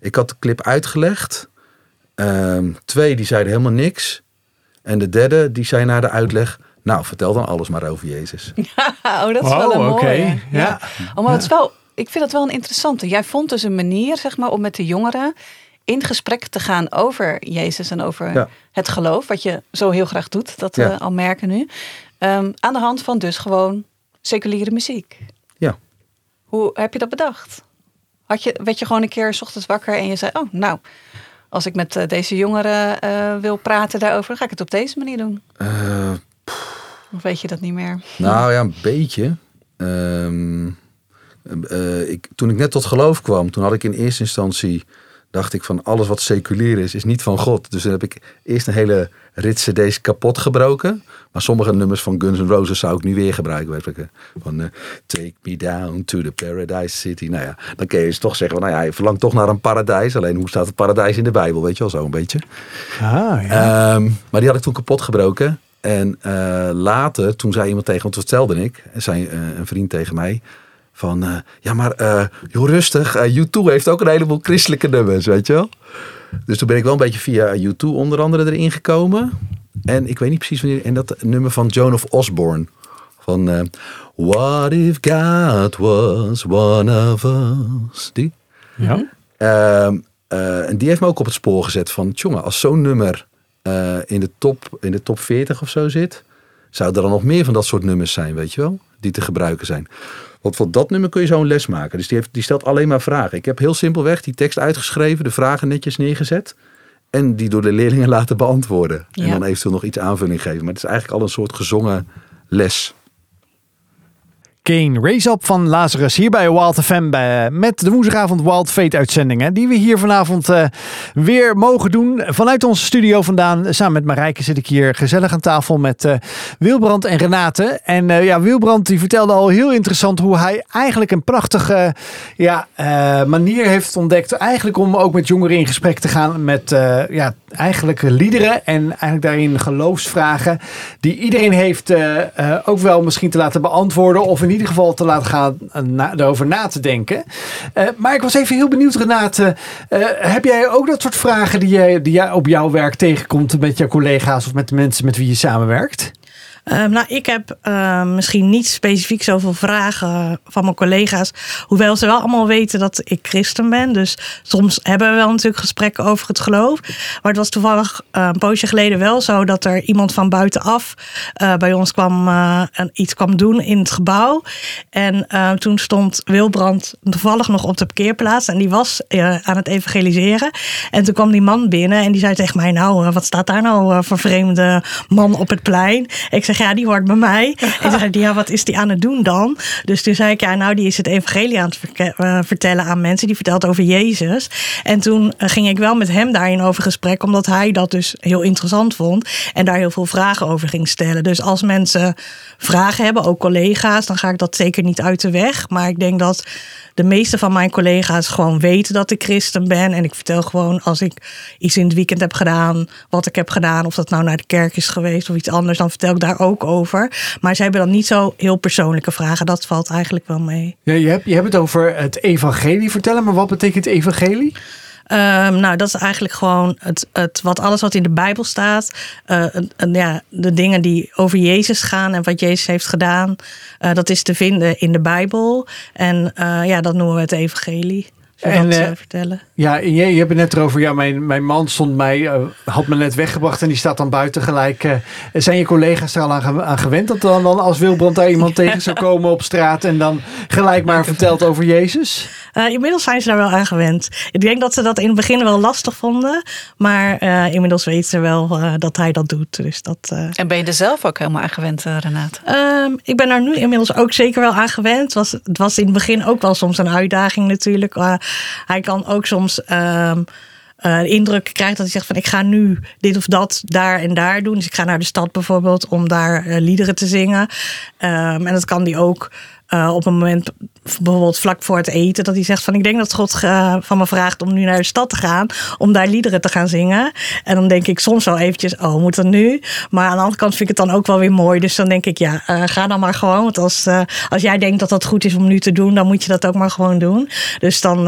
Ik had de clip uitgelegd. Ehm, twee die zeiden helemaal niks. En de derde die zei na de uitleg... Nou, vertel dan alles maar over Jezus. oh, dat is wel Wow, een oké. mooie. Ja. Oh, maar het is wel ik vind dat wel een interessante. Jij vond dus een manier, zeg maar, om met de jongeren in gesprek te gaan over Jezus en over Ja. het geloof, wat je zo heel graag doet, dat we Ja. al merken nu. Ehm, aan de hand van dus gewoon seculiere muziek. Ja. Hoe heb je dat bedacht? Had je, werd je gewoon een keer 's ochtends wakker en je zei, oh nou, als ik met eh, deze jongeren eh, wil praten daarover, dan ga ik het op deze manier doen. Eh, Of weet je dat niet meer? Nou ja, een beetje. Ehm, eh, ik, toen ik net tot geloof kwam, toen had ik in eerste instantie, dacht ik van alles wat seculier is, is niet van God. Dus dan heb ik eerst een hele rit cd's kapot gebroken. Maar sommige nummers van Guns N' Roses zou ik nu weer gebruiken. Weet ik, van eh, Take me down to the paradise city. Nou ja, dan kun je dus toch zeggen, van, nou ja, je verlangt toch naar een paradijs. Alleen hoe staat het paradijs in de Bijbel, weet je wel, zo een beetje. Ah, ja. Ehm, maar die had ik toen kapot gebroken. En eh, later, toen zei iemand tegen, want dat vertelde ik, zei eh, een vriend tegen mij, van eh, ja, maar joh, rustig, eh, U2 heeft ook een heleboel christelijke nummers, weet je wel. Dus toen ben ik wel een beetje via U2 onder andere erin gekomen. En ik weet niet precies wanneer, en dat nummer van Joan of Osborne. Van What if God was one of us? Die? ja. Ehm, eh, en die heeft me ook op het spoor gezet van, jongen, als zo'n nummer eh, in, de top, in de top 40 of zo zit, zouden er dan nog meer van dat soort nummers zijn, weet je wel, die te gebruiken zijn. Want voor dat nummer kun je zo'n les maken. Dus die, heeft, die stelt alleen maar vragen. Ik heb heel simpelweg die tekst uitgeschreven, de vragen netjes neergezet. En die door de leerlingen laten beantwoorden. En dan eventueel nog iets aanvulling geven. Maar het is eigenlijk al een soort gezongen les. Kane Race Up van Lazarus hier bij Wild FM bij, met de woensdagavond Wild Fate uitzendingen die we hier vanavond eh, weer mogen doen. Vanuit onze studio vandaan, samen met Marijke zit ik hier gezellig aan tafel met eh, Wilbrand en Renate. En eh, ja, Wilbrand die vertelde al heel interessant hoe hij eigenlijk een prachtige ja, eh, manier heeft ontdekt. Eigenlijk om ook met jongeren in gesprek te gaan met eh, ja, eigenlijk liederen en eigenlijk daarin geloofsvragen die iedereen heeft eh, eh, ook wel misschien te laten beantwoorden of in ieder geval te laten gaan eh, na, erover na te denken. Eh, maar ik was even heel benieuwd Renate, eh, heb jij ook dat soort vragen die jij, die jij op jouw werk tegenkomt met jouw collega's of met de mensen met wie je samenwerkt? Ehm, nou, ik heb ehm, misschien niet specifiek zoveel vragen van mijn collega's. Hoewel ze wel allemaal weten dat ik christen ben. Dus soms hebben we wel natuurlijk gesprekken over het geloof. Maar het was toevallig eh, een poosje geleden wel zo dat er iemand van buitenaf eh, bij ons kwam eh, en iets kwam doen in het gebouw. En toen stond Wilbrand toevallig nog op de parkeerplaats. En die was aan het evangeliseren. En toen kwam die man binnen en die zei tegen mij: Nou, wat staat daar nou voor vreemde man op het plein? Ik ja, die hoort bij mij. En toen zei ja, wat is die aan het doen dan? Dus toen zei ik, ja, nou, die is het evangelie aan het eh, vertellen aan mensen. Die vertelt over Jezus. En toen eh, ging ik wel met hem daarin over gesprek, omdat hij dat dus heel interessant vond. En daar heel veel vragen over ging stellen. Dus als mensen vragen hebben, ook collega's, dan ga ik dat zeker niet uit de weg. Maar ik denk dat de meeste van mijn collega's gewoon weten dat ik christen ben. En ik vertel gewoon als ik iets in het weekend heb gedaan, wat ik heb gedaan, of dat nou naar de kerk is geweest of iets anders, dan vertel ik daar ook over. Maar ze hebben dan niet zo heel persoonlijke vragen. Dat valt eigenlijk wel mee. Ja, je, hebt, je hebt het over het evangelie vertellen, maar wat betekent evangelie? Ehm, nou, dat is eigenlijk gewoon het, het, wat, alles wat in de Bijbel staat. eh, en- en ja, de dingen die over Jezus gaan en wat Jezus heeft gedaan. eh, dat is te vinden in de Bijbel. En eh, ja, dat noemen we het evangelie. En, eh, vertellen. Ja, je, je hebt het net erover. Ja, mijn, mijn man stond mij, eh, had me net weggebracht en die staat dan buiten gelijk. eh, zijn je collega's er al aan, ge- aan gewend dat dan, dan als Wilbrand daar iemand tegen zou komen op straat en dan gelijk maar vertelt over Jezus? Eh, inmiddels zijn ze daar wel aan gewend. Ik denk dat ze dat in het begin wel lastig vonden. Maar eh, inmiddels weten ze wel eh, dat hij dat doet. Dus dat, eh, En ben je er zelf ook helemaal aan gewend, Renate? Ehm, ik ben daar nu inmiddels ook zeker wel aan gewend. Was, het was in het begin ook wel soms een uitdaging natuurlijk. Hij kan ook soms ehm, eh, de indruk krijgen dat hij zegt van ik ga nu dit of dat daar en daar doen. Dus ik ga naar de stad bijvoorbeeld om daar eh, liederen te zingen. Ehm, en dat kan hij ook eh, op een moment bijvoorbeeld vlak voor het eten dat hij zegt van ik denk dat God eh, van me vraagt om nu naar de stad te gaan om daar liederen te gaan zingen. En dan denk ik soms wel eventjes oh moet dat nu? Maar aan de andere kant vind ik het dan ook wel weer mooi. Dus dan denk ik ja eh, ga dan maar gewoon. Want als, eh, als jij denkt dat dat goed is om nu te doen dan moet je dat ook maar gewoon doen. Dus dan,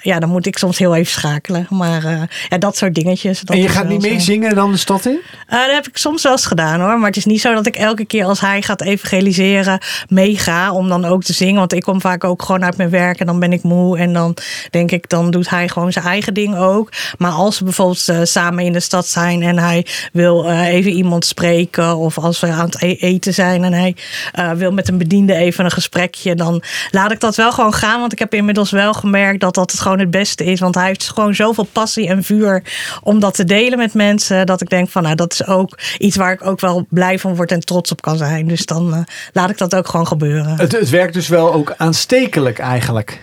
ja, dan moet ik soms heel even schakelen. Maar ja, dat soort dingetjes. Dat en je gaat niet zo. mee zingen dan de stad in? Dat heb ik soms wel eens gedaan hoor. Maar het is niet zo dat ik elke keer als hij gaat evangeliseren meega. Om dan ook te zingen. Want ik kom vaak ook gewoon uit mijn werk en dan ben ik moe. En dan denk ik, dan doet hij gewoon zijn eigen ding ook. Maar als we bijvoorbeeld uh, samen in de stad zijn en hij wil uh, even iemand spreken. Of als we aan het e eten zijn en hij uh, wil met een bediende even een gesprekje. Dan laat ik dat wel gewoon gaan. Want ik heb inmiddels wel gemerkt dat dat het gewoon het beste is. Want hij heeft gewoon zoveel passie en vuur om dat te delen met mensen. Dat ik denk van nou dat is ook iets waar ik ook wel blij van word en trots op kan zijn. Dus dan laat ik dat ook gewoon gebeuren. Het, het werkt dus wel ook aanstekelijk eigenlijk.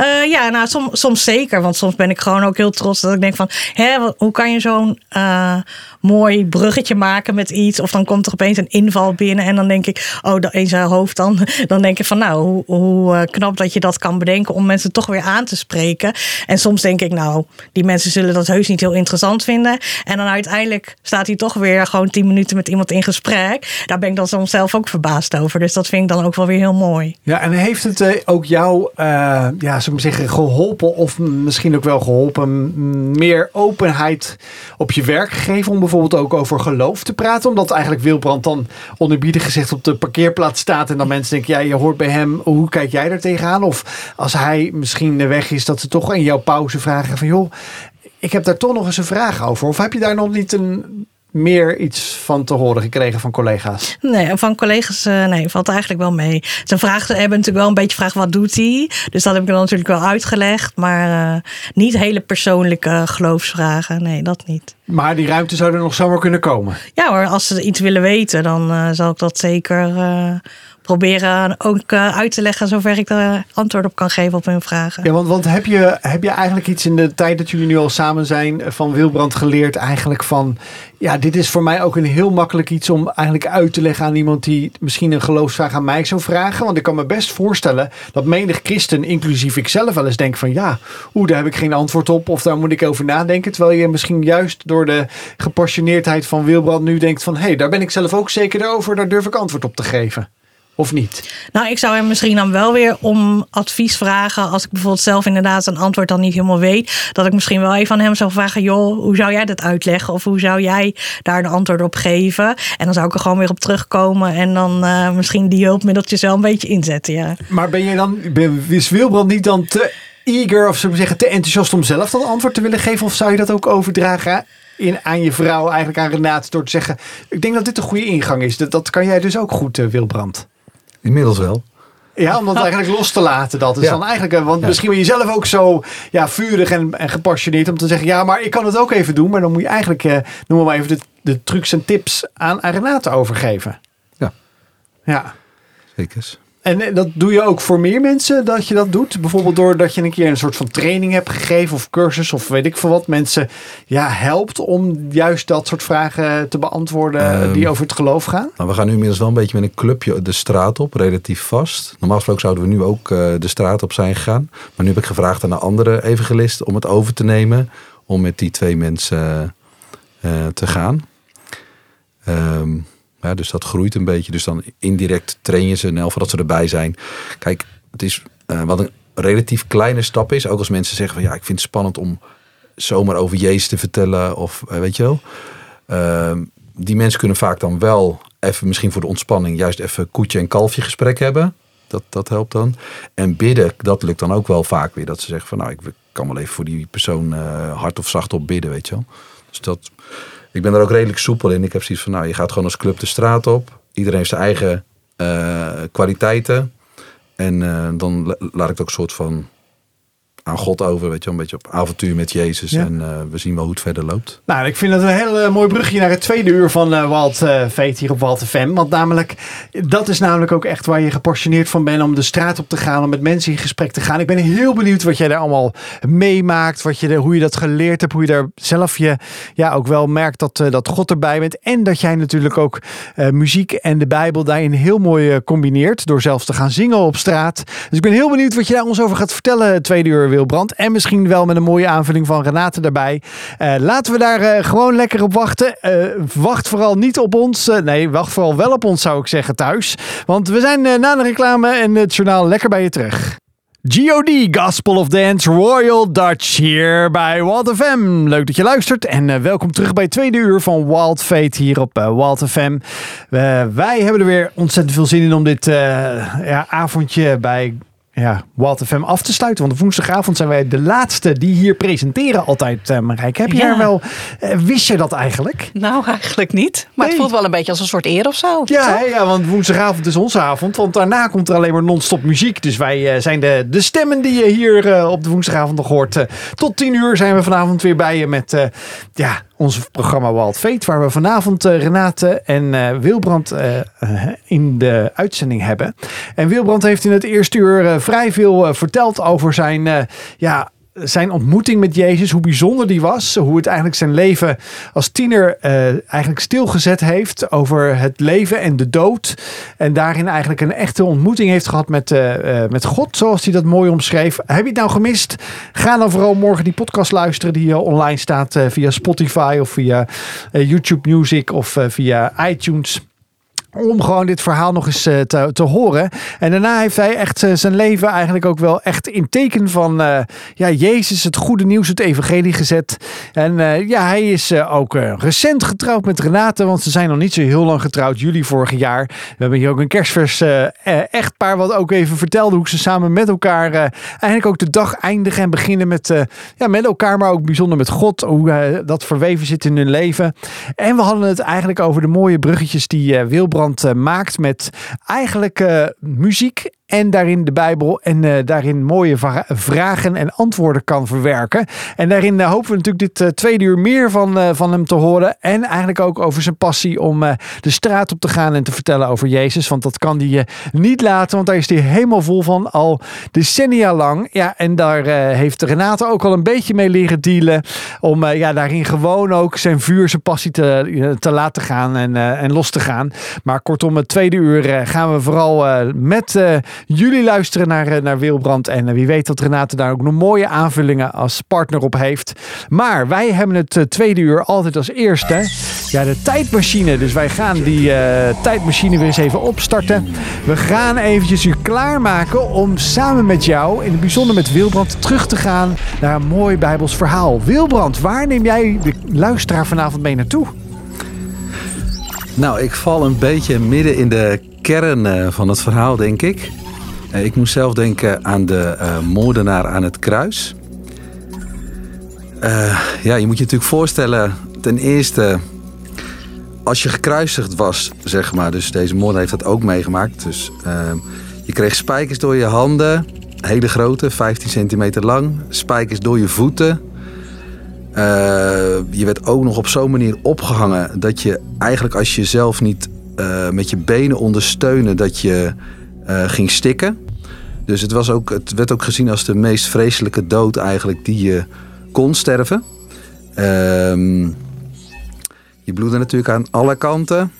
Uh, ja, nou soms, soms zeker. Want soms ben ik gewoon ook heel trots dat ik denk van... Hè, hoe kan je zo'n uh, mooi bruggetje maken met iets? Of dan komt er opeens een inval binnen en dan denk ik... Oh, in zijn hoofd dan. Dan denk ik van nou, hoe, hoe uh, knap dat je dat kan bedenken... om mensen toch weer aan te spreken. En soms denk ik nou, die mensen zullen dat heus niet heel interessant vinden. En dan uiteindelijk staat hij toch weer gewoon tien minuten met iemand in gesprek. Daar ben ik dan soms zelf ook verbaasd over. Dus dat vind ik dan ook wel weer heel mooi. Ja, en heeft het ook jou... ja, ik zeggen, geholpen of misschien ook wel geholpen meer openheid op je werk gegeven om bijvoorbeeld ook over geloof te praten? Omdat eigenlijk Wilbrand dan onderbiedig gezegd op de parkeerplaats staat en dan mensen denken, ja, je hoort bij hem, hoe kijk jij daar tegenaan? Of als hij misschien weg is, dat ze toch in jouw pauze vragen van, joh, ik heb daar toch nog eens een vraag over. Of heb je daar nog niet een meer iets van te horen gekregen van collega's? Nee, van collega's uh, nee, valt eigenlijk wel mee. Ze vragen, hebben natuurlijk wel een beetje vraag wat doet hij? Dus dat heb ik dan natuurlijk wel uitgelegd. Maar uh, niet hele persoonlijke geloofsvragen. Nee, dat niet. Maar die ruimte zou er nog zomaar kunnen komen? Ja hoor, als ze iets willen weten, dan uh, zal ik dat zeker proberen ook uh, uit te leggen zover ik daar antwoord op kan geven op hun vragen. Ja, want, want heb, je, heb je eigenlijk iets in de tijd dat jullie nu al samen zijn van Wilbrand geleerd eigenlijk van ja, dit is voor mij ook een heel makkelijk iets om eigenlijk uit te leggen aan iemand die misschien een geloofsvraag aan mij zou vragen. Want ik kan me best voorstellen dat menig christen, inclusief ik zelf, wel eens denk van ja, oeh, daar heb ik geen antwoord op of daar moet ik over nadenken. Terwijl je misschien juist door de gepassioneerdheid van Wilbrand nu denkt van hé, hey, daar ben ik zelf ook zeker over, daar durf ik antwoord op te geven. Of niet? Nou, ik zou hem misschien dan wel weer om advies vragen. Als ik bijvoorbeeld zelf inderdaad een antwoord dan niet helemaal weet. Dat ik misschien wel even aan hem zou vragen. Joh, hoe zou jij dat uitleggen? Of hoe zou jij daar een antwoord op geven? En dan zou ik er gewoon weer op terugkomen. En dan uh, misschien die hulpmiddeltjes wel een beetje inzetten. Ja. Maar ben je dan, is Wilbrand niet dan te eager of we zeggen te enthousiast om zelf dat antwoord te willen geven? Of zou je dat ook overdragen in, aan je vrouw, eigenlijk aan Renate, door te zeggen: Ik denk dat dit een goede ingang is. Dat, dat kan jij dus ook goed, uh, Wilbrand. Inmiddels wel. Ja, om dat eigenlijk los te laten. Dat is dan eigenlijk, eh, want misschien ben je zelf ook zo ja, vurig en, en gepassioneerd om te zeggen: ja, maar ik kan het ook even doen. Maar dan moet je eigenlijk, uh, noem maar even, de, de trucs en tips aan, aan Renate overgeven. Ja. Ja. Zeker. En eh, dat doe je ook voor meer mensen dat je dat doet? Bijvoorbeeld doordat je een keer een soort van training hebt gegeven of cursus of weet ik veel wat. Mensen ja, helpt om juist dat soort vragen te beantwoorden um, die over het geloof gaan? Nou, we gaan nu inmiddels wel een beetje met een clubje de straat op, relatief vast. Normaal gesproken zouden we nu ook uh, de straat op zijn gegaan. Maar nu heb ik gevraagd aan een andere evangelist om het over te nemen. Om met die twee mensen uh, te gaan. Um, ja, dus dat groeit een beetje. Dus dan indirect train je ze en dat ze erbij zijn. Kijk, het is uh, wat een relatief kleine stap is. Ook als mensen zeggen van ja, ik vind het spannend om zomaar over Jezus te vertellen. Of uh, weet je wel. Uh, die mensen kunnen vaak dan wel even misschien voor de ontspanning juist even koetje en kalfje gesprek hebben. Dat, dat helpt dan. En bidden, dat lukt dan ook wel vaak weer. Dat ze zeggen van nou, ik kan wel even voor die persoon uh, hard of zacht op bidden, weet je wel. Dus dat, ik ben er ook redelijk soepel in. Ik heb zoiets van, nou, je gaat gewoon als club de straat op. Iedereen heeft zijn eigen uh, kwaliteiten. En uh, dan laat ik het ook een soort van aan God over, weet je, een beetje op avontuur met Jezus. Ja. En uh, we zien wel hoe het verder loopt. Nou, ik vind dat een heel uh, mooi brugje naar het tweede uur van uh, Walt Veet hier op Walt FM. Want namelijk, dat is namelijk ook echt waar je gepassioneerd van bent om de straat op te gaan, om met mensen in gesprek te gaan. Ik ben heel benieuwd wat jij daar allemaal meemaakt, wat je, hoe je dat geleerd hebt, hoe je daar zelf je ja, ook wel merkt dat, dat God erbij bent. En dat jij natuurlijk ook muziek en de Bijbel daarin heel mooi combineert, door zelfs te gaan zingen op straat. Dus ik ben heel benieuwd wat je daar ons over gaat vertellen, tweede uur Wilbrand. En misschien wel met een mooie aanvulling van Renate daarbij. Uh, laten we daar uh, gewoon lekker op wachten. Uh, wacht vooral niet op ons. nee, wacht vooral wel op ons zou ik zeggen thuis. Want we zijn na de reclame en het journaal lekker bij je terug. God, Gospel of Dance, Royal Dutch hier bij Wild FM. Leuk dat je luistert en welkom terug bij het tweede uur van Wild Fate hier op uh, FM. wij hebben er weer ontzettend veel zin in om dit ja, avondje bij ja, Wild FM af te sluiten. Want woensdagavond zijn wij de laatste die hier presenteren altijd, uh, Marijke. Heb je er wel, uh, wist je dat eigenlijk? Nou, eigenlijk niet. Maar het voelt wel een beetje als een soort eer of zo. Ja, ja, want woensdagavond is onze avond. Want daarna komt er alleen maar non-stop muziek. Dus wij uh, zijn de, de stemmen die je hier op de woensdagavond nog hoort. tot tien uur zijn we vanavond weer bij je met ja, ons programma Wild Fate. Waar we vanavond uh, Renate en uh, Wilbrand uh, in de uitzending hebben. En Wilbrand heeft in het eerste uur vrij veel verteld over zijn ja, zijn ontmoeting met Jezus, hoe bijzonder die was. Hoe het eigenlijk zijn leven als tiener uh, eigenlijk stilgezet heeft over het leven en de dood. En daarin eigenlijk een echte ontmoeting heeft gehad met, uh, uh, met God, zoals hij dat mooi omschreef. Heb je het nou gemist? Ga dan vooral morgen die podcast luisteren die online staat via Spotify of via YouTube Music of via iTunes om gewoon dit verhaal nog eens eh, te, te horen. En daarna heeft hij echt eh, zijn leven eigenlijk ook wel echt in teken van uh, ja, Jezus, het goede nieuws, het evangelie gezet. En ja, hij is ook recent getrouwd met Renate, want ze zijn nog niet zo heel lang getrouwd, juli vorig jaar. We hebben hier ook een kerstvers echtpaar wat ook even vertelde hoe ze samen met elkaar eigenlijk ook de dag eindigen en beginnen met, ja, met elkaar, maar ook bijzonder met God, hoe dat verweven zit in hun leven. En we hadden het eigenlijk over de mooie bruggetjes die Wilbrand eh, maakt met eigenlijk uh, muziek en daarin de Bijbel en uh, daarin mooie vragen en antwoorden kan verwerken. En daarin uh, hopen we natuurlijk dit uh, tweede uur meer van, van hem te horen. En eigenlijk ook over zijn passie om de straat op te gaan en te vertellen over Jezus. Want dat kan hij niet laten, want daar is hij helemaal vol van al decennia lang. Ja, en daar heeft Renate ook al een beetje mee leren dealen. Om ja, daarin gewoon ook zijn vuur, zijn passie te, te laten gaan en, en los te gaan. Maar kortom, het tweede uur gaan we vooral met jullie luisteren naar, eh, naar Wilbrand. En eh, wie weet dat Renate daar ook nog mooie aanvullingen als partner op heeft. Maar wij hebben het eh, tweede uur altijd als eerste. Ja, de tijdmachine. Dus wij gaan die tijdmachine weer eens even opstarten. We gaan eventjes u klaarmaken om samen met jou, in het bijzonder met Wilbrand, terug te gaan naar een mooi Bijbels verhaal. Wilbrand, waar neem jij de luisteraar vanavond mee naartoe? Nou, ik val een beetje midden in de kern van het verhaal, denk ik. Eh, ik moest zelf denken aan de uh, moordenaar aan het kruis. Uh, ja, je moet je natuurlijk voorstellen, ten eerste, als je gekruisigd was, zeg maar, dus deze moordenaar heeft dat ook meegemaakt. Dus je kreeg spijkers door je handen, hele grote, 15 centimeter lang, spijkers door je voeten. je werd ook nog op zo'n manier opgehangen dat je eigenlijk als je jezelf niet met je benen ondersteunen, dat je ging stikken. Dus het, was ook, het werd ook gezien als de meest vreselijke dood eigenlijk die je kon sterven. Um, je bloedde natuurlijk aan alle kanten.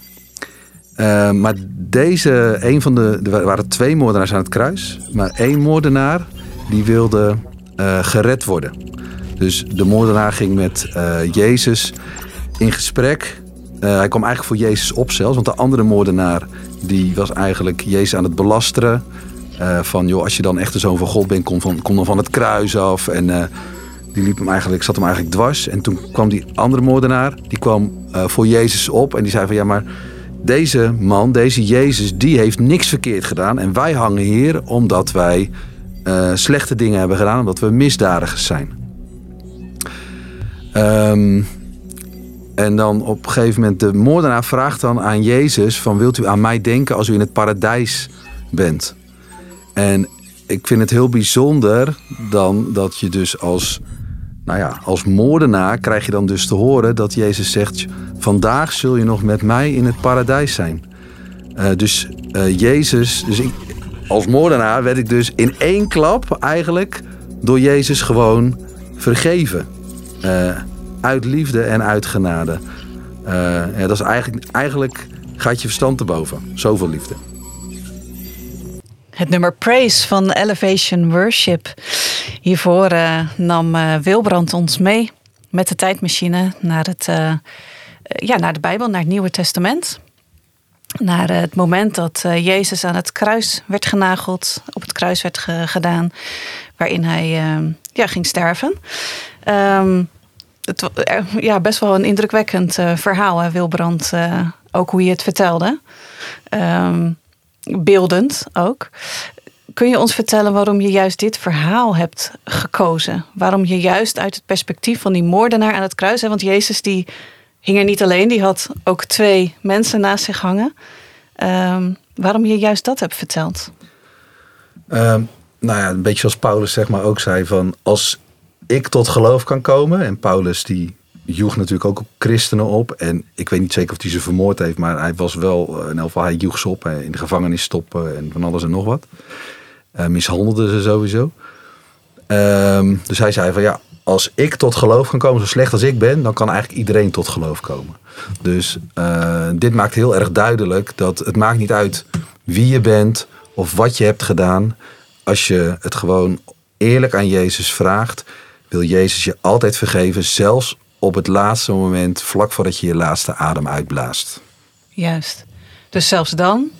Uh, maar deze, een van de, er waren twee moordenaars aan het kruis. Maar één moordenaar die wilde uh, gered worden. Dus de moordenaar ging met uh, Jezus in gesprek. Hij kwam eigenlijk voor Jezus op zelfs. Want de andere moordenaar die was eigenlijk Jezus aan het belasteren. Uh, van joh, als je dan echt de zoon van God bent, kom, van, dan van het kruis af. En uh, die liep hem eigenlijk, zat hem eigenlijk dwars. En toen kwam die andere moordenaar, die kwam voor Jezus op. En die zei van ja, maar deze man, deze Jezus, die heeft niks verkeerd gedaan. En wij hangen hier omdat wij slechte dingen hebben gedaan, omdat we misdadigers zijn. Um, en dan op een gegeven moment de moordenaar vraagt dan aan Jezus van wilt u aan mij denken als u in het paradijs bent? En ik vind het heel bijzonder dan dat je dus als, nou ja, als moordenaar krijg je dan dus te horen dat Jezus zegt vandaag zul je nog met mij in het paradijs zijn. Uh, dus uh, Jezus, dus ik, als moordenaar werd ik dus in één klap eigenlijk door Jezus gewoon vergeven. Uh, uit liefde en uit genade. Uh, ja, dat is eigenlijk, eigenlijk gaat je verstand te boven. Zoveel liefde. Het nummer Praise van Elevation Worship. Hiervoor uh, nam uh, Wilbrand ons mee met de tijdmachine naar, het, ja, naar de Bijbel, naar het Nieuwe Testament. naar het moment dat eh, Jezus aan het kruis werd genageld, op het kruis werd gedaan, waarin hij ja, ging sterven. Ehm, het, ja, best wel een indrukwekkend uh, verhaal, hè, Wilbrand, ook hoe je het vertelde. Um, beeldend ook. Kun je ons vertellen waarom je juist dit verhaal hebt gekozen? Waarom je juist uit het perspectief van die moordenaar aan het kruis... want Jezus die hing er niet alleen, die had ook twee mensen naast zich hangen. Um, waarom je juist dat hebt verteld? Um, nou ja, een beetje zoals Paulus zeg maar ook zei van... als ik tot geloof kan komen... en Paulus die joeg natuurlijk ook christenen op. En ik weet niet zeker of hij ze vermoord heeft, maar hij was wel, eh, in elk geval, hij joeg ze op. In de gevangenis stoppen en van alles en nog wat. Uh, mishandelde ze sowieso. Ehm, dus hij zei van ja, als ik tot geloof kan komen, zo slecht als ik ben, dan kan eigenlijk iedereen tot geloof komen. Dus uh, dit maakt heel erg duidelijk dat het maakt niet uit wie je bent of wat je hebt gedaan. Als je het gewoon eerlijk aan Jezus vraagt, wil Jezus je altijd vergeven, zelfs op het laatste moment, vlak voordat je je laatste adem uitblaast. Juist. Dus zelfs dan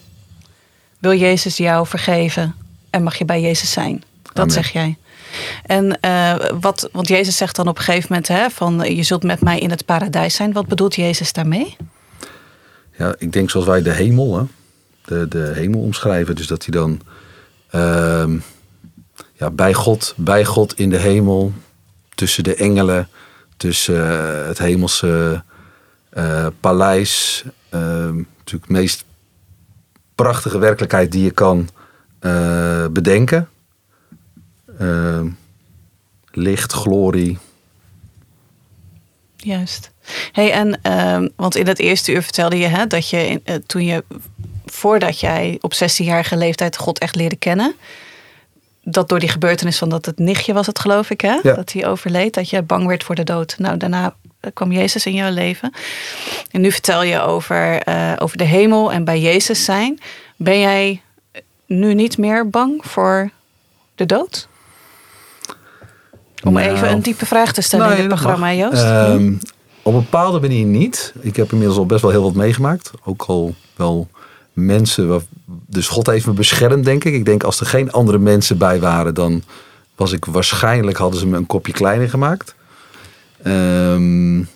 wil Jezus jou vergeven en mag je bij Jezus zijn. Dat zeg jij. En uh, wat, want Jezus zegt dan op een gegeven moment hè, van je zult met mij in het paradijs zijn. Wat bedoelt Jezus daarmee? Ja, ik denk zoals wij de hemel, hè, de, de hemel omschrijven. Dus dat hij dan uh, ja, bij, God, bij God in de hemel, tussen de engelen, tussen uh, het hemelse uh, paleis, natuurlijk de meest prachtige werkelijkheid die je kan uh, bedenken. Uh, licht, glorie. Juist. Hey, en uh, want in het eerste uur vertelde je hè, dat je toen je voordat jij op 16-jarige leeftijd God echt leerde kennen, dat door die gebeurtenis van dat het nichtje was het geloof ik hè, ja. dat hij overleed, dat je bang werd voor de dood. Nou, daarna kwam Jezus in jouw leven. En nu vertel je over, uh, over de hemel en bij Jezus zijn. Ben jij nu niet meer bang voor de dood? Om nou, even een diepe vraag te stellen in het programma, Joost. Um, op een bepaalde manier niet. Ik heb inmiddels al best wel heel wat meegemaakt. Ook al wel mensen. Dus God heeft me beschermd, denk ik. Ik denk als er geen andere mensen bij waren, dan was ik waarschijnlijk hadden ze me een kopje kleiner gemaakt. Um,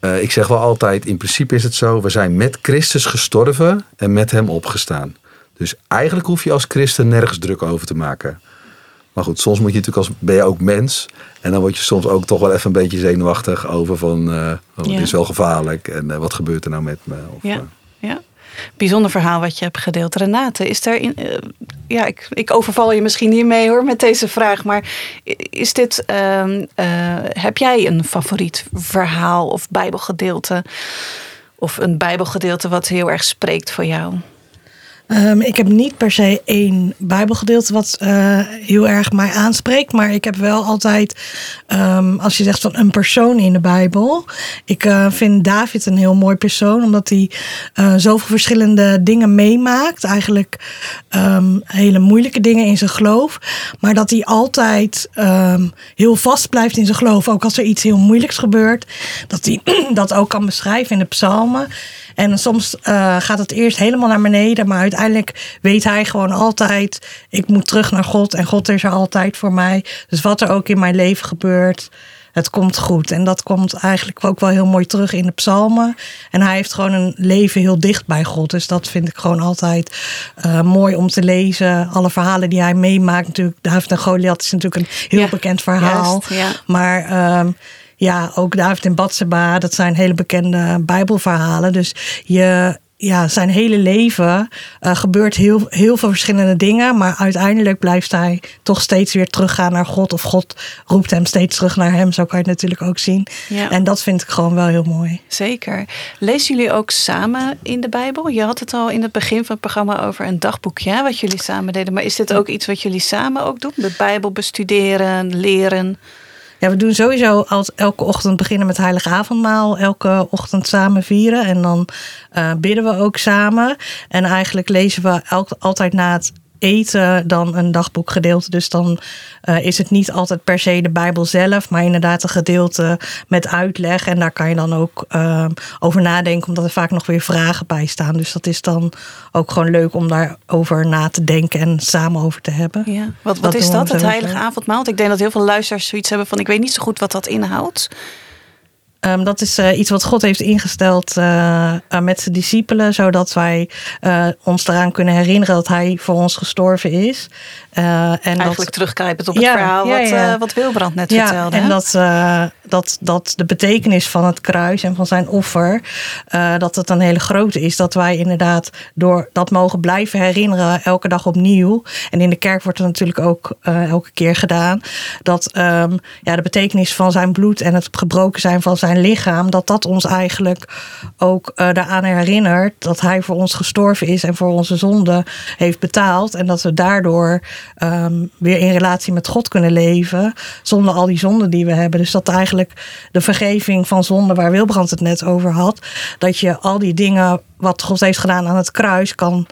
uh, ik zeg wel altijd, in principe is het zo, we zijn met Christus gestorven en met hem opgestaan. Dus eigenlijk hoef je als christen nergens druk over te maken. Maar goed, soms moet je natuurlijk als ben je ook mens. En dan word je soms ook toch wel even een beetje zenuwachtig over van uh, oh, ja. is wel gevaarlijk en uh, wat gebeurt er nou met me? Of, ja. ja. Bijzonder verhaal wat je hebt gedeeld. Renate, is er in, uh, ja, ik, ik overval je misschien niet mee hoor met deze vraag, maar is dit, uh, heb jij een favoriet verhaal of bijbelgedeelte? Of een bijbelgedeelte wat heel erg spreekt voor jou? Um, ik heb niet per se één Bijbelgedeelte wat uh, heel erg mij aanspreekt. Maar ik heb wel altijd, um, als je zegt van een persoon in de Bijbel. Ik uh, vind David een heel mooi persoon, omdat hij uh, zoveel verschillende dingen meemaakt. Eigenlijk um, hele moeilijke dingen in zijn geloof. Maar dat hij altijd heel vast blijft in zijn geloof. Ook als er iets heel moeilijks gebeurt. Dat hij dat ook kan beschrijven in de psalmen. En soms uh, gaat het eerst helemaal naar beneden, maar uiteindelijk weet hij gewoon altijd: ik moet terug naar God en God is er altijd voor mij. Dus wat er ook in mijn leven gebeurt, het komt goed. En dat komt eigenlijk ook wel heel mooi terug in de psalmen. En hij heeft gewoon een leven heel dicht bij God. Dus dat vind ik gewoon altijd uh, mooi om te lezen. Alle verhalen die hij meemaakt. Natuurlijk, David en Goliath is natuurlijk een heel ja, bekend verhaal. Juist, ja. Maar um, ja, ook David en Batseba, dat zijn hele bekende Bijbelverhalen. Dus je, ja, zijn hele leven uh, gebeurt heel, heel veel verschillende dingen. Maar uiteindelijk blijft hij toch steeds weer teruggaan naar God. Of God roept hem steeds terug naar hem. Zo kan je het natuurlijk ook zien. Ja. En dat vind ik gewoon wel heel mooi. Zeker. Lezen jullie ook samen in de Bijbel? Je had het al in het begin van het programma over een dagboekje. Wat jullie samen deden. Maar is dit ook iets wat jullie samen ook doen? De Bijbel bestuderen, leren? Ja, we doen sowieso als elke ochtend beginnen met heilige avondmaal. Elke ochtend samen vieren. En dan uh, bidden we ook samen. En eigenlijk lezen we altijd na het eten dan een dagboekgedeelte. Dus dan uh, is het niet altijd per se de Bijbel zelf, maar inderdaad een gedeelte met uitleg. En daar kan je dan ook uh, over nadenken, omdat er vaak nog weer vragen bij staan. Dus dat is dan ook gewoon leuk om daarover na te denken en samen over te hebben. Ja. Wat, wat is dat, het heilige avondmaal? Want ik denk dat heel veel luisteraars zoiets hebben van ik weet niet zo goed wat dat inhoudt. Um, dat is uh, iets wat God heeft ingesteld uh, met zijn discipelen, zodat wij uh, ons eraan kunnen herinneren dat Hij voor ons gestorven is. en Eigenlijk dat, op het ja, verhaal ja, ja. wat, wat Wilbrand net vertelde. En dat, dat, dat de betekenis van het kruis en van zijn offer, dat het een hele grote is. Dat wij inderdaad door dat mogen blijven herinneren, elke dag opnieuw. En in de kerk wordt het natuurlijk ook elke keer gedaan. Dat um, ja, de betekenis van zijn bloed en het gebroken zijn van zijn zijn lichaam, dat dat ons eigenlijk ook daaraan herinnert dat hij voor ons gestorven is en voor onze zonde heeft betaald. En dat we daardoor um, weer in relatie met God kunnen leven zonder al die zonden die we hebben. Dus dat eigenlijk de vergeving van zonde, waar Wilbrand het net over had, dat je al die dingen wat God heeft gedaan aan het kruis kan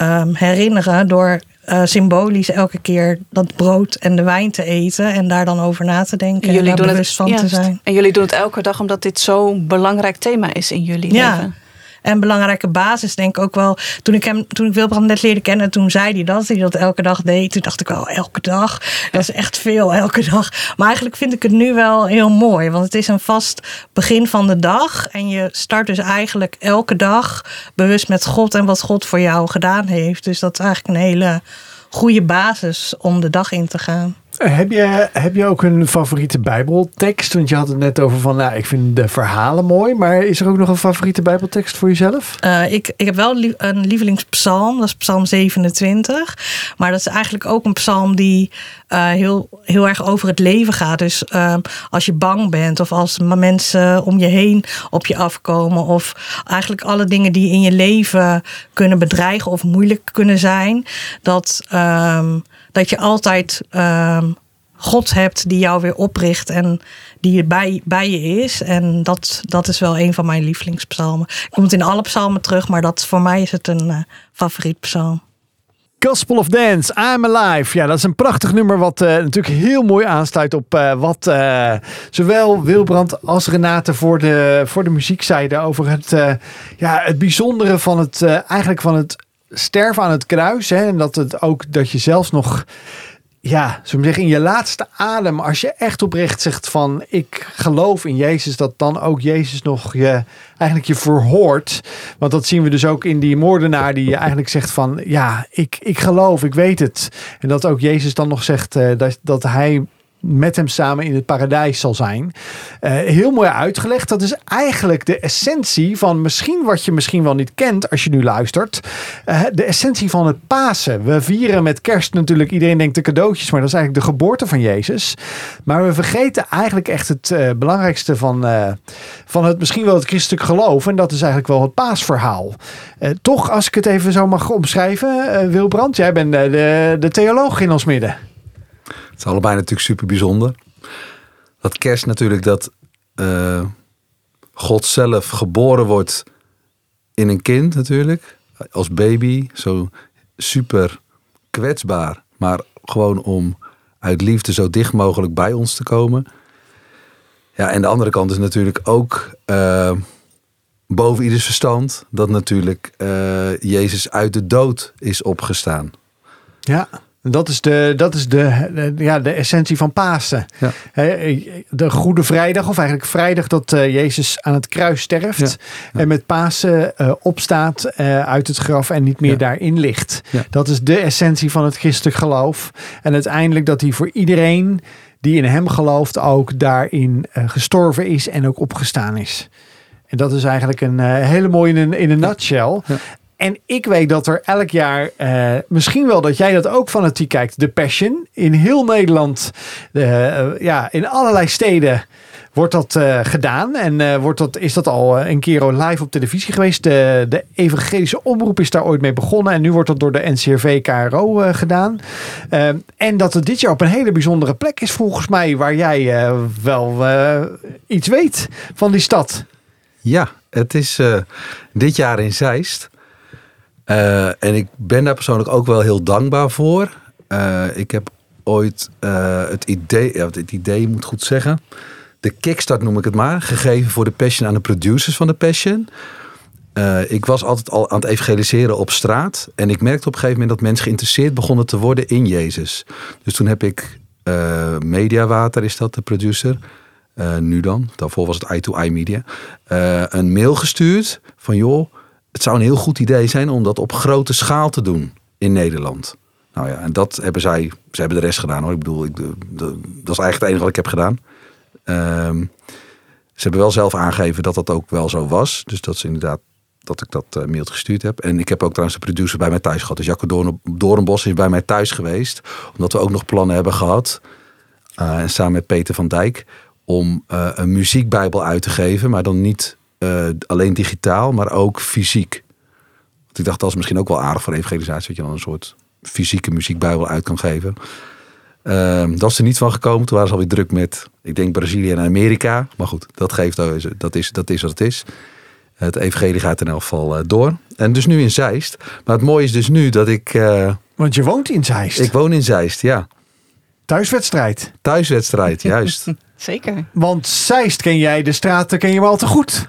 um, herinneren door uh, symbolisch elke keer dat brood en de wijn te eten en daar dan over na te denken en, jullie en daar bewust het, van te zijn. En jullie doen het elke dag omdat dit zo'n belangrijk thema is in jullie ja. leven. En belangrijke basis, denk ik ook wel. Toen ik hem, toen ik Wilbrand net leerde kennen, toen zei hij dat hij dat elke dag deed. Toen dacht ik wel, elke dag. Dat is echt veel, elke dag. Maar eigenlijk vind ik het nu wel heel mooi. Want het is een vast begin van de dag. En je start dus eigenlijk elke dag bewust met God en wat God voor jou gedaan heeft. Dus dat is eigenlijk een hele goede basis om de dag in te gaan. Heb je, heb je ook een favoriete Bijbeltekst? Want je had het net over van, nou, ik vind de verhalen mooi. Maar is er ook nog een favoriete Bijbeltekst voor jezelf? Uh, ik, ik heb wel een lievelingspsalm. Dat is Psalm 27. Maar dat is eigenlijk ook een psalm die uh, heel, heel erg over het leven gaat. Dus uh, als je bang bent of als mensen om je heen op je afkomen. Of eigenlijk alle dingen die in je leven kunnen bedreigen of moeilijk kunnen zijn. Dat... Ehm, dat je altijd um, God hebt die jou weer opricht en die bij, bij je is. En dat, dat is wel een van mijn lievelingspsalmen. Ik kom het in alle psalmen terug, maar dat, voor mij is het een uh, favoriet psalm. Gospel of Dance, I'm Alive. Ja, dat is een prachtig nummer wat uh, natuurlijk heel mooi aansluit op uh, wat zowel Wilbrand als Renate voor de, voor de muziek zeiden over het, ja, het bijzondere van het, eigenlijk van het sterven aan het kruis. Hè, en dat, het ook, dat je zelfs nog, ja, zo zeggen, in je laatste adem, als je echt oprecht zegt van ik geloof in Jezus, dat dan ook Jezus nog je, eigenlijk je verhoort. Want dat zien we dus ook in die moordenaar die je eigenlijk zegt van ja, ik, ik geloof, ik weet het. En dat ook Jezus dan nog zegt uh, dat, dat hij met hem samen in het paradijs zal zijn. Uh, heel mooi uitgelegd. Dat is eigenlijk de essentie van misschien wat je misschien wel niet kent als je nu luistert. Uh, de essentie van het Pasen. We vieren met kerst natuurlijk, iedereen denkt de cadeautjes, maar dat is eigenlijk de geboorte van Jezus. Maar we vergeten eigenlijk echt het uh, belangrijkste van, van het misschien wel het christelijk geloof. En dat is eigenlijk wel het paasverhaal. toch, als ik het even zo mag omschrijven, Wilbrand, jij bent de, de theoloog in ons midden. Het is allebei natuurlijk super bijzonder. Dat kerst natuurlijk dat uh, God zelf geboren wordt in een kind natuurlijk. Als baby, zo super kwetsbaar. Maar gewoon om uit liefde zo dicht mogelijk bij ons te komen. Ja, en de andere kant is natuurlijk ook uh, boven ieders verstand dat natuurlijk uh, Jezus uit de dood is opgestaan. Ja. Dat is de, dat is de, ja, de essentie van Pasen. Ja. De Goede Vrijdag, of eigenlijk vrijdag dat uh, Jezus aan het kruis sterft. En met Pasen uh, opstaat uh, uit het graf en niet meer daarin ligt. Dat is de essentie van het christelijk geloof. En uiteindelijk dat hij voor iedereen die in hem gelooft ook daarin gestorven is en ook opgestaan is. En dat is eigenlijk een hele mooie in een, in een nutshell. En ik weet dat er elk jaar, uh, misschien wel dat jij dat ook fanatiek kijkt, de Passion. In heel Nederland, uh, ja, in allerlei steden wordt dat gedaan. En wordt dat, is dat al een keer live op televisie geweest. De, de evangelische omroep is daar ooit mee begonnen. En nu wordt dat door de NCRV KRO gedaan. en dat het dit jaar op een hele bijzondere plek is volgens mij. Waar jij wel iets weet van die stad. Ja, het is dit jaar in Zeist. Eh, en ik ben daar persoonlijk ook wel heel dankbaar voor. Eh, ik heb ooit eh, het idee, ja, het idee moet goed zeggen, de kickstart noem ik het maar, gegeven voor de Passion aan de producers van de Passion. ik was altijd al aan het evangeliseren op straat. En ik merkte op een gegeven moment dat mensen geïnteresseerd begonnen te worden in Jezus. Dus toen heb ik Mediawater, is dat de producer, nu dan, daarvoor was het i2i Media, een mail gestuurd van joh, het zou een heel goed idee zijn om dat op grote schaal te doen in Nederland. Nou ja, en dat hebben zij, ze hebben de rest gedaan hoor. Ik bedoel, ik, de, dat is eigenlijk het enige wat ik heb gedaan. Um, ze hebben wel zelf aangegeven dat dat ook wel zo was. Dus dat is inderdaad dat ik dat uh, gestuurd heb. En ik heb ook trouwens de producer bij mij thuis gehad. Dus Jacco Doornbos is bij mij thuis geweest. Omdat we ook nog plannen hebben gehad. Uh, en samen met Peter van Dijk. Om uh, een muziekbijbel uit te geven. Maar dan niet uh, alleen digitaal, maar ook fysiek. Want ik dacht, dat is misschien ook wel aardig voor evangelisatie, dat je dan een soort fysieke muziekbijbel uit kan geven. Uh, dat is er niet van gekomen. Toen waren ze alweer druk met, ik denk Brazilië en Amerika. Maar goed, dat geeft, dat is, dat is wat het is. Het evangelie gaat in elk geval uh, door. En dus nu in Zeist. Maar het mooie is dus nu dat ik... Uh, Want je woont in Zeist. Ik woon in Zeist, ja. Thuiswedstrijd. Thuiswedstrijd, juist. Zeker. Want Zeist ken jij, de straten ken je wel te goed.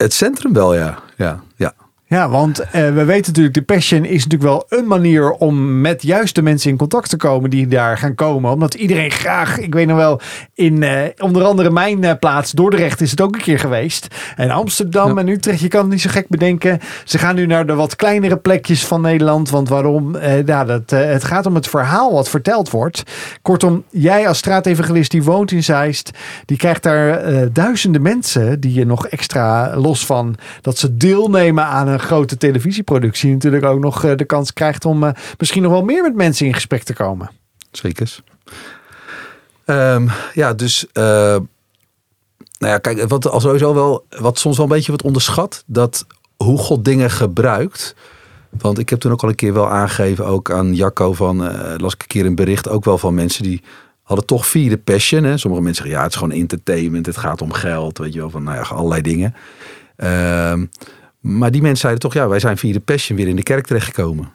Het centrum wel, ja. ja, ja. Ja, want uh, we weten natuurlijk, de Passion is natuurlijk wel een manier om met juist de mensen in contact te komen die daar gaan komen. Omdat iedereen graag, ik weet nog wel, in uh, onder andere mijn uh, plaats, Dordrecht, is het ook een keer geweest. En Amsterdam ja. en Utrecht, je kan het niet zo gek bedenken. Ze gaan nu naar de wat kleinere plekjes van Nederland. Want waarom? ja, dat, het gaat om het verhaal wat verteld wordt. Kortom, jij als straatevangelist die woont in Zeist, die krijgt daar duizenden mensen die je nog extra los van dat ze deelnemen aan een grote televisieproductie natuurlijk ook nog eh, de kans krijgt om eh, misschien nog wel meer met mensen in gesprek te komen. Zeker. Um, ja, dus nou ja, kijk, wat al sowieso wel, wat soms wel een beetje wordt onderschat, dat hoe God dingen gebruikt. Want ik heb toen ook al een keer wel aangegeven, ook aan Jacco van, uh, las ik een keer een bericht, ook wel van mensen die hadden toch vierde passion. Hè? Sommige mensen zeggen, ja, het is gewoon entertainment, het gaat om geld, weet je wel, van nou ja, allerlei dingen. Uh, maar die mensen zeiden toch, ja, wij zijn via de Passion weer in de kerk terechtgekomen.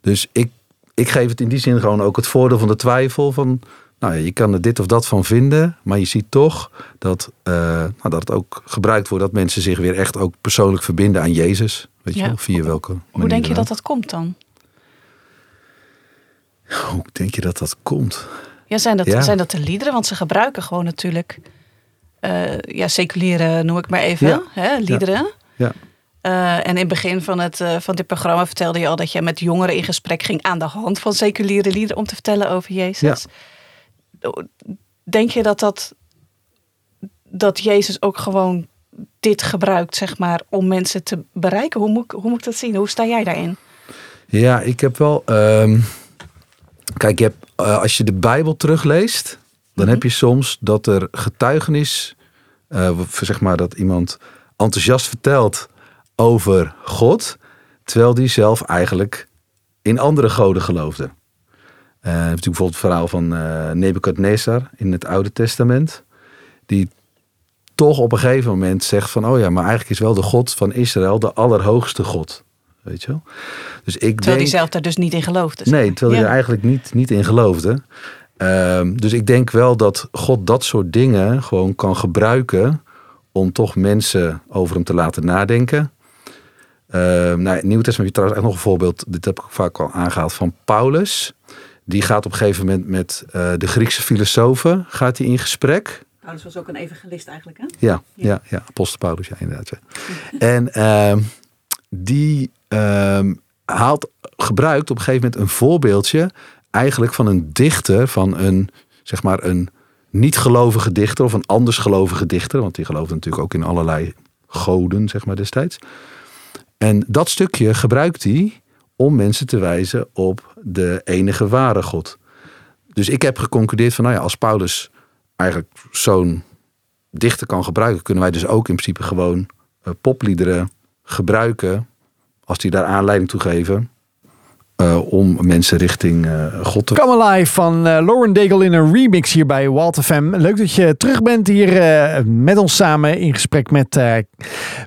Dus ik, ik geef het in die zin gewoon ook het voordeel van de twijfel. Van, nou ja, je kan er dit of dat van vinden, maar je ziet toch dat, uh, nou, dat het ook gebruikt wordt dat mensen zich weer echt ook persoonlijk verbinden aan Jezus. Weet je wel, via welke Hoe denk je dat dat komt dan? Hoe denk je dat dat komt? Ja, zijn dat, ja. zijn dat de liederen? Want ze gebruiken gewoon natuurlijk, uh, ja, seculiere noem ik maar even, ja. hè, liederen. Ja. Uh, en in het begin van, het, uh, van dit programma vertelde je al dat je met jongeren in gesprek ging aan de hand van seculiere liederen om te vertellen over Jezus. Ja. Denk je dat, dat, dat Jezus ook gewoon dit gebruikt, zeg maar, om mensen te bereiken? Hoe moet, hoe moet ik dat zien? Hoe sta jij daarin? Ja, ik heb wel. Um, kijk, je hebt, uh, als je de Bijbel terugleest, dan mm -hmm. heb je soms dat er getuigenis, zeg maar, dat iemand enthousiast vertelt over God, terwijl die zelf eigenlijk in andere goden geloofde. Uh, natuurlijk bijvoorbeeld het verhaal van uh, Nebukadnezar in het Oude Testament, die toch op een gegeven moment zegt van, oh ja, maar eigenlijk is wel de God van Israël de allerhoogste God. Weet je wel? Dus ik terwijl denk, hij zelf daar dus niet in geloofde. Nee, terwijl ja. hij er eigenlijk niet, niet in geloofde. Uh, dus ik denk wel dat God dat soort dingen gewoon kan gebruiken om toch mensen over hem te laten nadenken. Uh, nou, het Nieuwe Testament heb je trouwens echt nog een voorbeeld. Dit heb ik vaak al aangehaald van Paulus. Die gaat op een gegeven moment met uh, de Griekse filosofen gaat hij in gesprek. Paulus was ook een evangelist eigenlijk, hè? Ja, ja. ja, ja apostel Paulus, ja, inderdaad. Ja. en uh, die ehm, haalt, gebruikt op een gegeven moment een voorbeeldje eigenlijk van een dichter, van een, zeg maar, een niet-gelovige dichter of een anders gelovige dichter. Want die geloofde natuurlijk ook in allerlei goden, zeg maar, destijds. En dat stukje gebruikt hij om mensen te wijzen op de enige ware God. Dus ik heb geconcludeerd van, nou ja, als Paulus eigenlijk zo'n dichter kan gebruiken, kunnen wij dus ook in principe gewoon uh, popliederen gebruiken, als die daar aanleiding toe geven, uh, om mensen richting uh, God te... Come Alive van uh, Lauren Daigle in een remix hier bij Walt FM. Leuk dat je terug bent hier met ons samen in gesprek met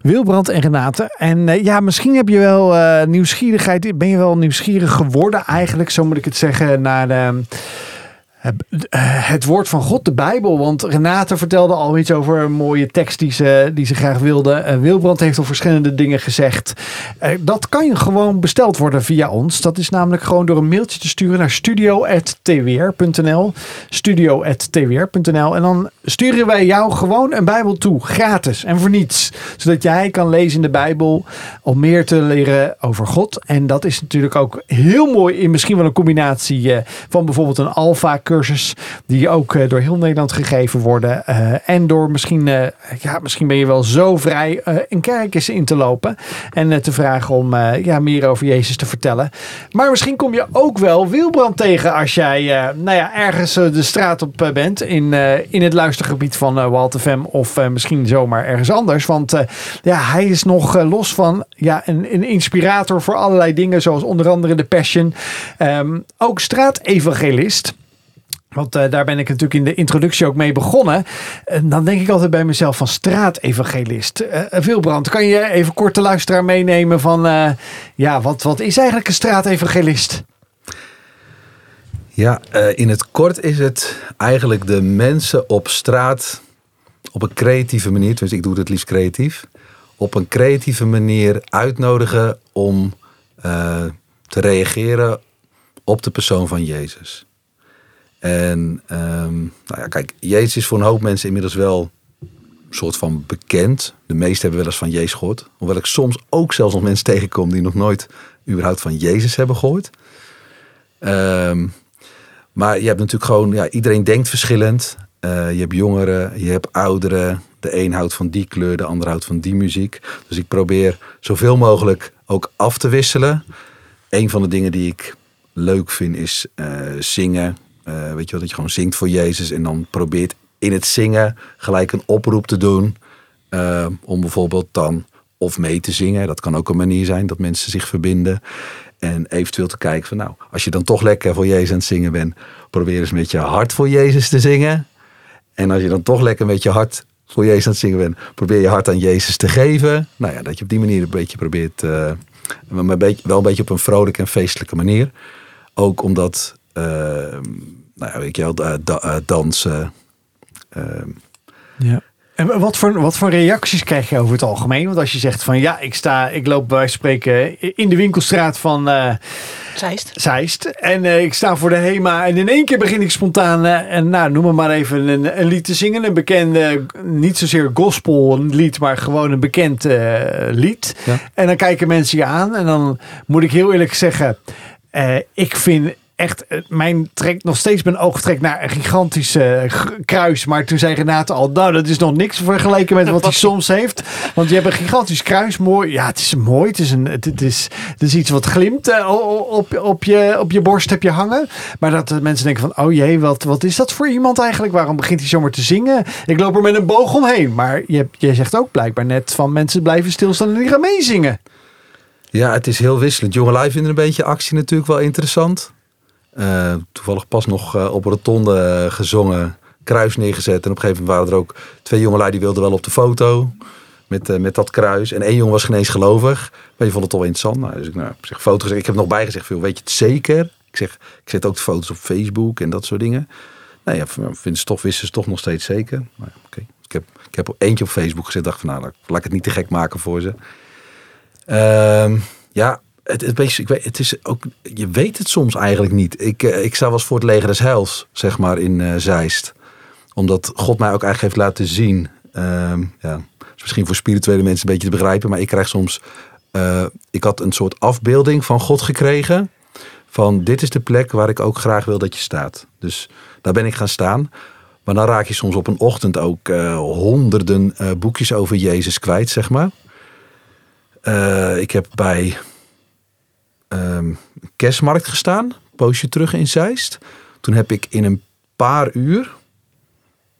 Wilbrand en Renate. En ja, misschien heb je wel nieuwsgierigheid, ben je wel nieuwsgierig geworden eigenlijk, zo moet ik het zeggen, naar de eh, het woord van God, de Bijbel. Want Renate vertelde al iets over een mooie tekst die ze, die ze graag wilde. Uh, Wilbrand heeft al verschillende dingen gezegd. Uh, dat kan gewoon besteld worden via ons. Dat is namelijk gewoon door een mailtje te sturen naar studio.twr.nl. Studio.twr.nl. En dan sturen wij jou gewoon een Bijbel toe. Gratis en voor niets. Zodat jij kan lezen in de Bijbel om meer te leren over God. En dat is natuurlijk ook heel mooi in misschien wel een combinatie van bijvoorbeeld een alfa cursus die ook eh, door heel Nederland gegeven worden. Eh, en door misschien, eh, ja, misschien ben je wel zo vrij een kerkjes in te lopen en te vragen om ja, meer over Jezus te vertellen. Maar misschien kom je ook wel Wilbrand tegen als jij nou ja, ergens de straat op bent in, in het luistergebied van Walter Fem of misschien zomaar ergens anders. Want ja, hij is nog los van ja, een, een inspirator voor allerlei dingen, zoals onder andere de Passion. Um, ook straatevangelist. Want uh, daar ben ik natuurlijk in de introductie ook mee begonnen. En dan denk ik altijd bij mezelf van straatevangelist. Uh, kan je even kort de luisteraar meenemen van... Ja, wat, wat is eigenlijk een straatevangelist? Ja, in het kort is het eigenlijk de mensen op straat op een creatieve manier... dus ik doe het liefst creatief... op een creatieve manier uitnodigen om te reageren op de persoon van Jezus. En um, nou ja, kijk, Jezus is voor een hoop mensen inmiddels wel een soort van bekend. De meesten hebben wel eens van Jezus gehoord. Hoewel ik soms ook zelfs nog mensen tegenkom die nog nooit überhaupt van Jezus hebben gehoord. Um, maar je hebt natuurlijk gewoon, ja, iedereen denkt verschillend. Uh, je hebt jongeren, je hebt ouderen. De een houdt van die kleur, de ander houdt van die muziek. Dus ik probeer zoveel mogelijk ook af te wisselen. Een van de dingen die ik leuk vind is uh, zingen. Uh, weet je wel, dat je gewoon zingt voor Jezus en dan probeert in het zingen gelijk een oproep te doen. Uh, om bijvoorbeeld dan of mee te zingen. Dat kan ook een manier zijn dat mensen zich verbinden. En eventueel te kijken van nou, als je dan toch lekker voor Jezus aan het zingen bent, probeer eens met je hart voor Jezus te zingen. En als je dan toch lekker met je hart voor Jezus aan het zingen bent, probeer je hart aan Jezus te geven. Nou ja, dat je op die manier een beetje probeert, uh, maar een beetje, wel een beetje op een vrolijke en feestelijke manier. Ook omdat nou ja, weet je wel, uh, dansen. Ehm. ja. En wat voor, wat voor reacties krijg je over het algemeen? Want als je zegt van ja, ik sta, ik loop bij spreken in de winkelstraat van uh, Zeist. Zeist. En uh, ik sta voor de HEMA en in één keer begin ik spontaan, uh, en nou noem maar even een, een, lied te zingen. Een bekende, niet zozeer gospel lied, maar gewoon een bekend lied. Ja. En dan kijken mensen je aan en dan moet ik heel eerlijk zeggen, ik vind echt, eh, mijn trekt nog steeds mijn oog trekt naar een gigantisch uh, kruis. Maar toen zei Renate al, nou dat is nog niks vergeleken met wat hij soms heeft. Want je hebt een gigantisch kruis, mooi. Ja, het is mooi. Het is, een, het, is, het is iets wat glimt uh, op, op, je, op je borst heb je hangen. Maar dat mensen denken van, oh jee, wat, wat is dat voor iemand eigenlijk? Waarom begint hij zomaar te zingen? Ik loop er met een boog omheen. Maar je, je zegt ook blijkbaar net van mensen blijven stilstaan en die gaan meezingen. Ja, het is heel wisselend. Jongelui vinden een beetje actie natuurlijk wel interessant. Uh, toevallig pas nog uh, op rotonde uh, gezongen, kruis neergezet. En op een gegeven moment waren er ook twee jongelui die wilden wel op de foto met, met dat kruis. En één jongen was geen gelovig, maar die vond het al interessant. Nou, dus ik nou, zeg, foto gezegd. Ik heb nog bijgezegd, veel, weet je het zeker? Ik zeg, ik zet ook de foto's op Facebook en dat soort dingen. Nou ja, vinden ze toch, wisten ze toch nog steeds zeker. Oké, ik, heb, ik heb eentje op Facebook gezet, dacht van nou, laat ik het niet te gek maken voor ze. Uh, ja, het, beetje, het is ook, je weet het soms eigenlijk niet. Ik, uh, ik sta wel voor het leger des heils, zeg maar, in uh, Zeist. Omdat God mij ook eigenlijk heeft laten zien. Uh, ja, is misschien voor spirituele mensen een beetje te begrijpen. Maar ik krijg soms... Uh, ik had een soort afbeelding van God gekregen. Van dit is de plek waar ik ook graag wil dat je staat. Dus daar ben ik gaan staan. Maar dan raak je soms op een ochtend ook honderden boekjes over Jezus kwijt, zeg maar. ik heb bij um, kerstmarkt gestaan, poosje terug in Zeist. Toen heb ik in een paar uur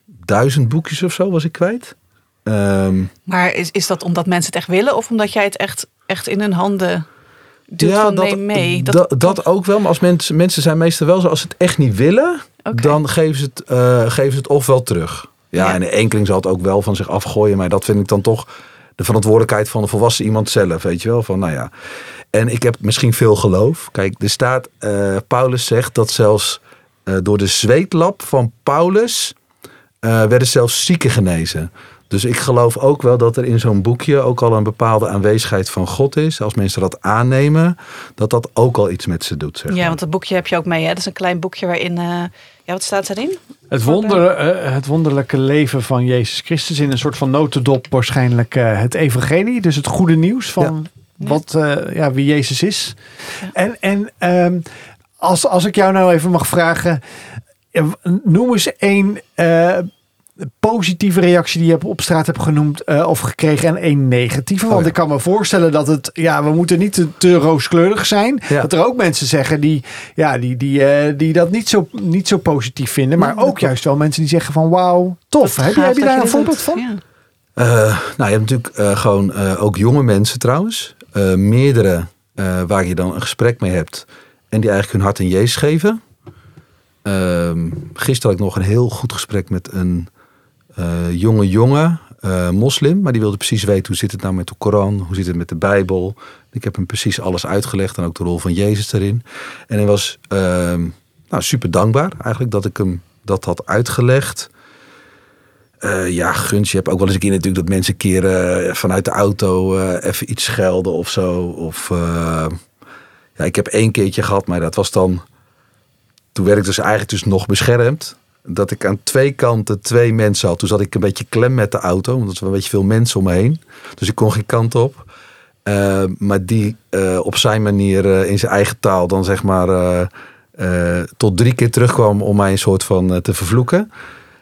duizend boekjes of zo was ik kwijt. Um, maar is, is dat omdat mensen het echt willen of omdat jij het echt, echt in hun handen doet van neem mee. Dat, dat, dat ook wel, maar als mensen, mensen zijn meestal wel zo, als ze het echt niet willen, dan geven ze, het, uh, geven ze het ofwel terug. Ja, ja, en de enkeling zal het ook wel van zich afgooien, maar dat vind ik dan toch de verantwoordelijkheid van de volwassen iemand zelf, weet je wel. Van, nou ja. En ik heb misschien veel geloof. Kijk, er staat, uh, Paulus zegt dat zelfs uh, door de zweetlap van Paulus uh, werden zelfs zieken genezen. Dus ik geloof ook wel dat er in zo'n boekje ook al een bepaalde aanwezigheid van God is. Als mensen dat aannemen, dat dat ook al iets met ze doet. Zeg ja, want dat boekje heb je ook mee. Hè? Dat is een klein boekje waarin. Ja, wat staat erin? Het, wonder, uh, het wonderlijke leven van Jezus Christus in een soort van notendop, waarschijnlijk uh, het Evangelie. Dus het goede nieuws van ja. wat, ja, wie Jezus is. Ja. En, en um, als, als ik jou nou even mag vragen, noem eens één positieve reactie die je op straat hebt genoemd uh, of gekregen en één negatieve. Want oh, ja. ik kan me voorstellen dat het, ja, we moeten niet te, te rooskleurig zijn. Ja. Dat er ook mensen zeggen die, ja, die, die, uh, die dat niet zo, niet zo positief vinden. Maar ook juist wel mensen die zeggen van wauw, tof. Heb je, heb je daar een voorbeeld van? Uh, nou, je hebt natuurlijk gewoon ook jonge mensen trouwens. meerdere waar je dan een gesprek mee hebt. En die eigenlijk hun hart in Jezus geven. Ehm, gisteren had ik nog een heel goed gesprek met een jonge jongen, uh, moslim, maar die wilde precies weten hoe zit het nou met de Koran, hoe zit het met de Bijbel. Ik heb hem precies alles uitgelegd en ook de rol van Jezus erin. En hij was uh, nou, super dankbaar eigenlijk dat ik hem dat had uitgelegd. Uh, ja, gunst. Je hebt ook wel eens een keer natuurlijk dat mensen keren vanuit de auto even iets schelden of zo. Of ja, ik heb één keertje gehad, maar dat was dan. Toen werd ik dus eigenlijk dus nog beschermd dat ik aan twee kanten twee mensen had. Toen zat ik een beetje klem met de auto, want er een beetje veel mensen om me heen. Dus ik kon geen kant op. Uh, maar die uh, op zijn manier uh, in zijn eigen taal dan zeg maar tot drie keer terugkwam om mij een soort van te vervloeken.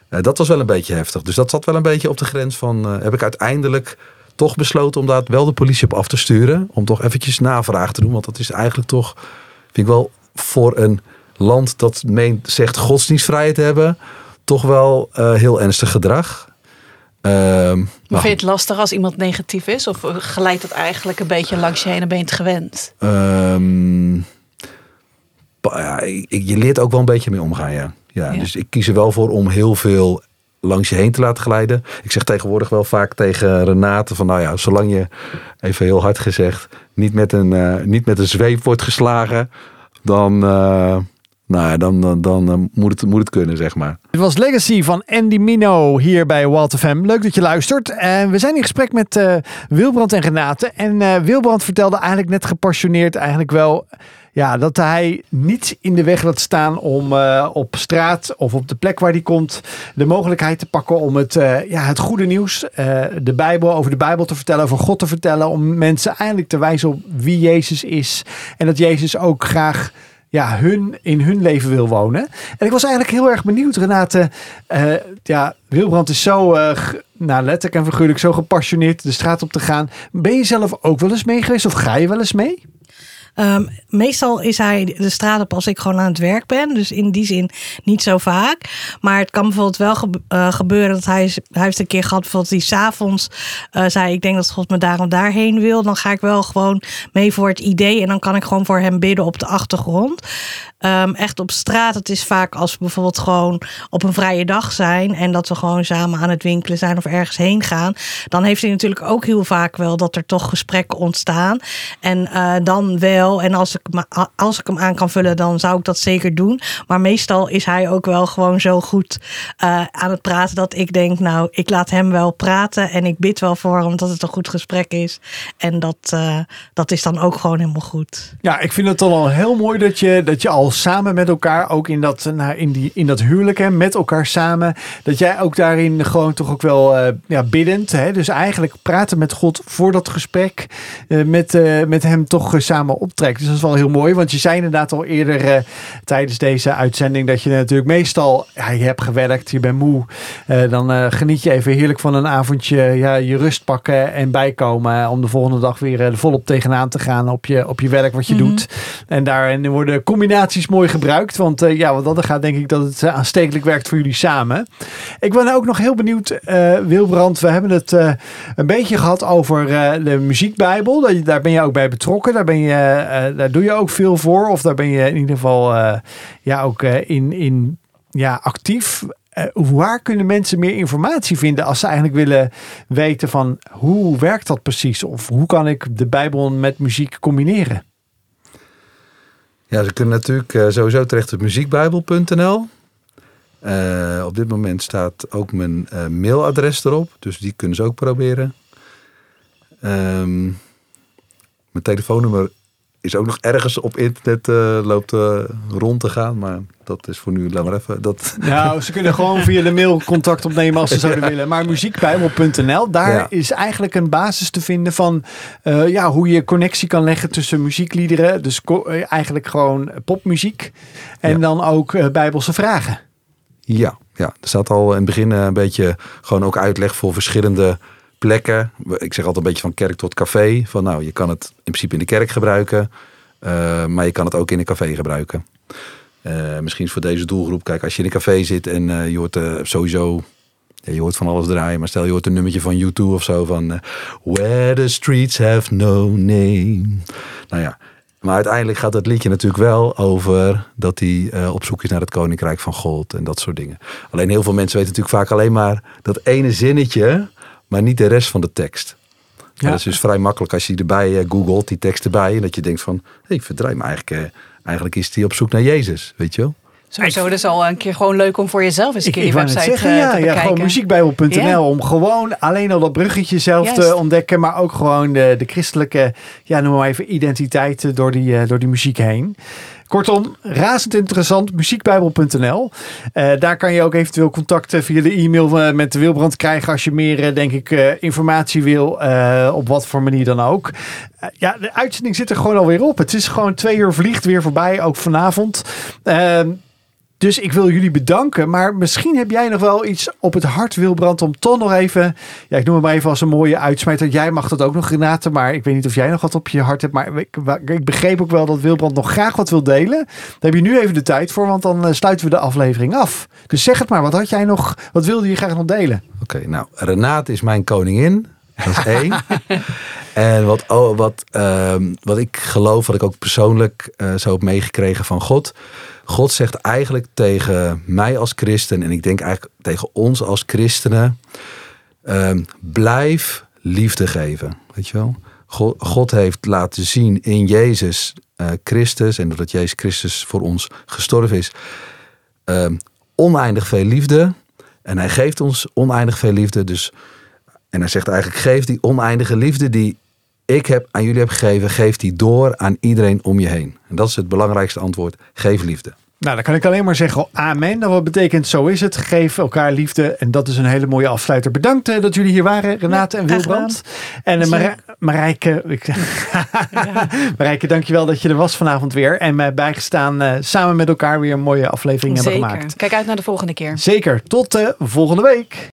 dat was wel een beetje heftig. Dus dat zat wel een beetje op de grens van. heb ik uiteindelijk toch besloten om daar wel de politie op af te sturen. Om toch eventjes navraag te doen. Want dat is eigenlijk toch, vind ik wel voor een land dat meent, zegt godsdienstvrijheid te hebben, toch wel uh, heel ernstig gedrag. Uh, maar vind je het lastig als iemand negatief is? Of glijdt dat eigenlijk een beetje langs je heen en ben je het gewend? Um, ja, je leert ook wel een beetje mee omgaan, ja. ja. Ja, Dus ik kies er wel voor om heel veel langs je heen te laten glijden. Ik zeg tegenwoordig wel vaak tegen Renate van nou ja, zolang je, even heel hard gezegd, niet met een, uh, niet met een zweep wordt geslagen, dan, uh, nou ja, dan, dan, dan moet, het, moet het kunnen, zeg maar. Het was Legacy van Andy Mino hier bij Walt FM. Leuk dat je luistert. En we zijn in gesprek met uh, Wilbrand en Renate. En uh, Wilbrand vertelde eigenlijk net gepassioneerd eigenlijk wel... Ja, dat hij niet in de weg laat staan om op straat of op de plek waar hij komt de mogelijkheid te pakken om het, ja, het goede nieuws, de Bijbel, over de Bijbel te vertellen, over God te vertellen. Om mensen eindelijk te wijzen op wie Jezus is. En dat Jezus ook graag ja, hun, in hun leven wil wonen. En ik was eigenlijk heel erg benieuwd, Renate. Uh, ja, Wilbrand is zo, uh, nou, letterlijk en figuurlijk, zo gepassioneerd de straat op te gaan. Ben je zelf ook wel eens mee geweest of ga je wel eens mee? Um, meestal is hij de straat op als ik gewoon aan het werk ben. Dus in die zin niet zo vaak. Maar het kan bijvoorbeeld wel ge uh, gebeuren dat hij, hij heeft een keer gehad, bijvoorbeeld die s'avonds uh, zei: Ik denk dat God me daar en daarheen wil. Dan ga ik wel gewoon mee voor het idee. En dan kan ik gewoon voor hem bidden op de achtergrond. Um, echt op straat, het is vaak als we bijvoorbeeld gewoon op een vrije dag zijn. En dat we gewoon samen aan het winkelen zijn of ergens heen gaan. Dan heeft hij natuurlijk ook heel vaak wel dat er toch gesprekken ontstaan. En uh, dan wel en als ik, als ik hem aan kan vullen, dan zou ik dat zeker doen. Maar meestal is hij ook wel gewoon zo goed uh, aan het praten dat ik denk, nou, ik laat hem wel praten en ik bid wel voor hem dat het een goed gesprek is. En dat, uh, dat is dan ook gewoon helemaal goed. Ja, ik vind het dan al heel mooi dat je, dat je al samen met elkaar, ook in dat, nou, in die, in dat huwelijk, hè, met elkaar samen, dat jij ook daarin gewoon toch ook wel uh, ja, biddend. Hè, dus eigenlijk praten met God voor dat gesprek, met, met hem toch samen op dus dat is wel heel mooi. Want je zei inderdaad al eerder tijdens deze uitzending dat je natuurlijk meestal, ja, je hebt gewerkt, je bent moe. Dan geniet je even heerlijk van een avondje, ja, je rust pakken en bijkomen. om de volgende dag weer volop tegenaan te gaan op je, op je werk wat je mm -hmm. doet. En daarin worden combinaties mooi gebruikt. Want ja, wat dat gaat denk ik dat het aanstekelijk werkt voor jullie samen. Ik ben ook nog heel benieuwd, Wilbrand. We hebben het een beetje gehad over de muziekbijbel. Daar ben je ook bij betrokken. Daar ben je daar doe je ook veel voor. Of daar ben je in ieder geval ja, ook in, in ja, actief. waar kunnen mensen meer informatie vinden als ze eigenlijk willen weten van hoe werkt dat precies? Of hoe kan ik de Bijbel met muziek combineren? Ja, ze kunnen natuurlijk uh, sowieso terecht op muziekbijbel.nl. Uh, op dit moment staat ook mijn uh, mailadres erop, dus die kunnen ze ook proberen. Um, mijn telefoonnummer is ook nog ergens op internet uh, loopt rond te gaan, maar dat is voor nu, laat maar even. Dat... Nou, ze kunnen gewoon via de mail contact opnemen als ze zouden willen. Maar muziekbijbel.nl, daar is eigenlijk een basis te vinden van ja, hoe je connectie kan leggen tussen muziekliederen. Dus eigenlijk gewoon popmuziek en ja. dan ook bijbelse vragen. Ja, ja, er staat al in het begin een beetje gewoon ook uitleg voor verschillende plekken. Ik zeg altijd een beetje van kerk tot café. Van nou, je kan het in principe in de kerk gebruiken, uh, maar je kan het ook in een café gebruiken. Uh, misschien voor deze doelgroep. Kijk, als je in een café zit en uh, je hoort sowieso je hoort van alles draaien, maar stel je hoort een nummertje van YouTube of zo van Where the streets have no name. Nou ja, maar uiteindelijk gaat het liedje natuurlijk wel over dat hij op zoek is naar het koninkrijk van God en dat soort dingen. Alleen heel veel mensen weten natuurlijk vaak alleen maar dat ene zinnetje, maar niet de rest van de tekst. Ja. dat is dus vrij makkelijk als je erbij uh, googelt, die tekst erbij, en dat je denkt van, hé, hey, verdraai me eigenlijk, uh, eigenlijk is hij op zoek naar Jezus, weet je wel. Sowieso, dat is al een keer gewoon leuk om voor jezelf eens een keer die website zeggen, ja, te ja, gewoon muziekbijbel.nl om gewoon alleen al dat bruggetje zelf te ontdekken, maar ook gewoon de, de christelijke, ja, noem maar even identiteit door die, door die muziek heen. Kortom, razend interessant, muziekbijbel.nl. Uh, daar kan je ook eventueel contacten via de e-mail met de Wilbrand krijgen als je meer, denk ik, informatie wil, op wat voor manier dan ook. ja, de uitzending zit er gewoon alweer op. Het is gewoon twee uur vliegt weer voorbij, ook vanavond. Ehm, dus ik wil jullie bedanken. Maar misschien heb jij nog wel iets op het hart, Wilbrand, om toch nog even... Ja, ik noem het maar even als een mooie uitsmijter. Jij mag dat ook nog, Renate. Maar ik weet niet of jij nog wat op je hart hebt. Maar ik, ik begreep ook wel dat Wilbrand nog graag wat wil delen. Daar heb je nu even de tijd voor, want dan eh, sluiten we de aflevering af. Dus zeg het maar, wat had jij nog, wat wilde je graag nog delen? Oké, nou, Renate is mijn koningin. Dat is één. en wat, oh, wat, uh, wat ik geloof, wat ik ook persoonlijk uh, zo heb meegekregen van God God zegt eigenlijk tegen mij als christen en ik denk eigenlijk tegen ons als christenen, uh, blijf liefde geven. Weet je wel? God, heeft laten zien in Jezus uh, Christus en doordat Jezus Christus voor ons gestorven is, uh, oneindig veel liefde. En hij geeft ons oneindig veel liefde. Dus, en hij zegt eigenlijk, geef die oneindige liefde die ik heb aan jullie heb gegeven, geef die door aan iedereen om je heen. En dat is het belangrijkste antwoord. Geef liefde. Nou, dan kan ik alleen maar zeggen amen. Dat wat betekent zo is het. Geef elkaar liefde. En dat is een hele mooie afsluiter. Bedankt uh, dat jullie hier waren, Renate en Wilbrand. En uh, Marij Marijke, ja. Marijke, dankjewel dat je er was vanavond weer. En mij bijgestaan uh, samen met elkaar weer een mooie aflevering Zeker. hebben gemaakt. Kijk uit naar de volgende keer. Zeker. Tot de volgende week.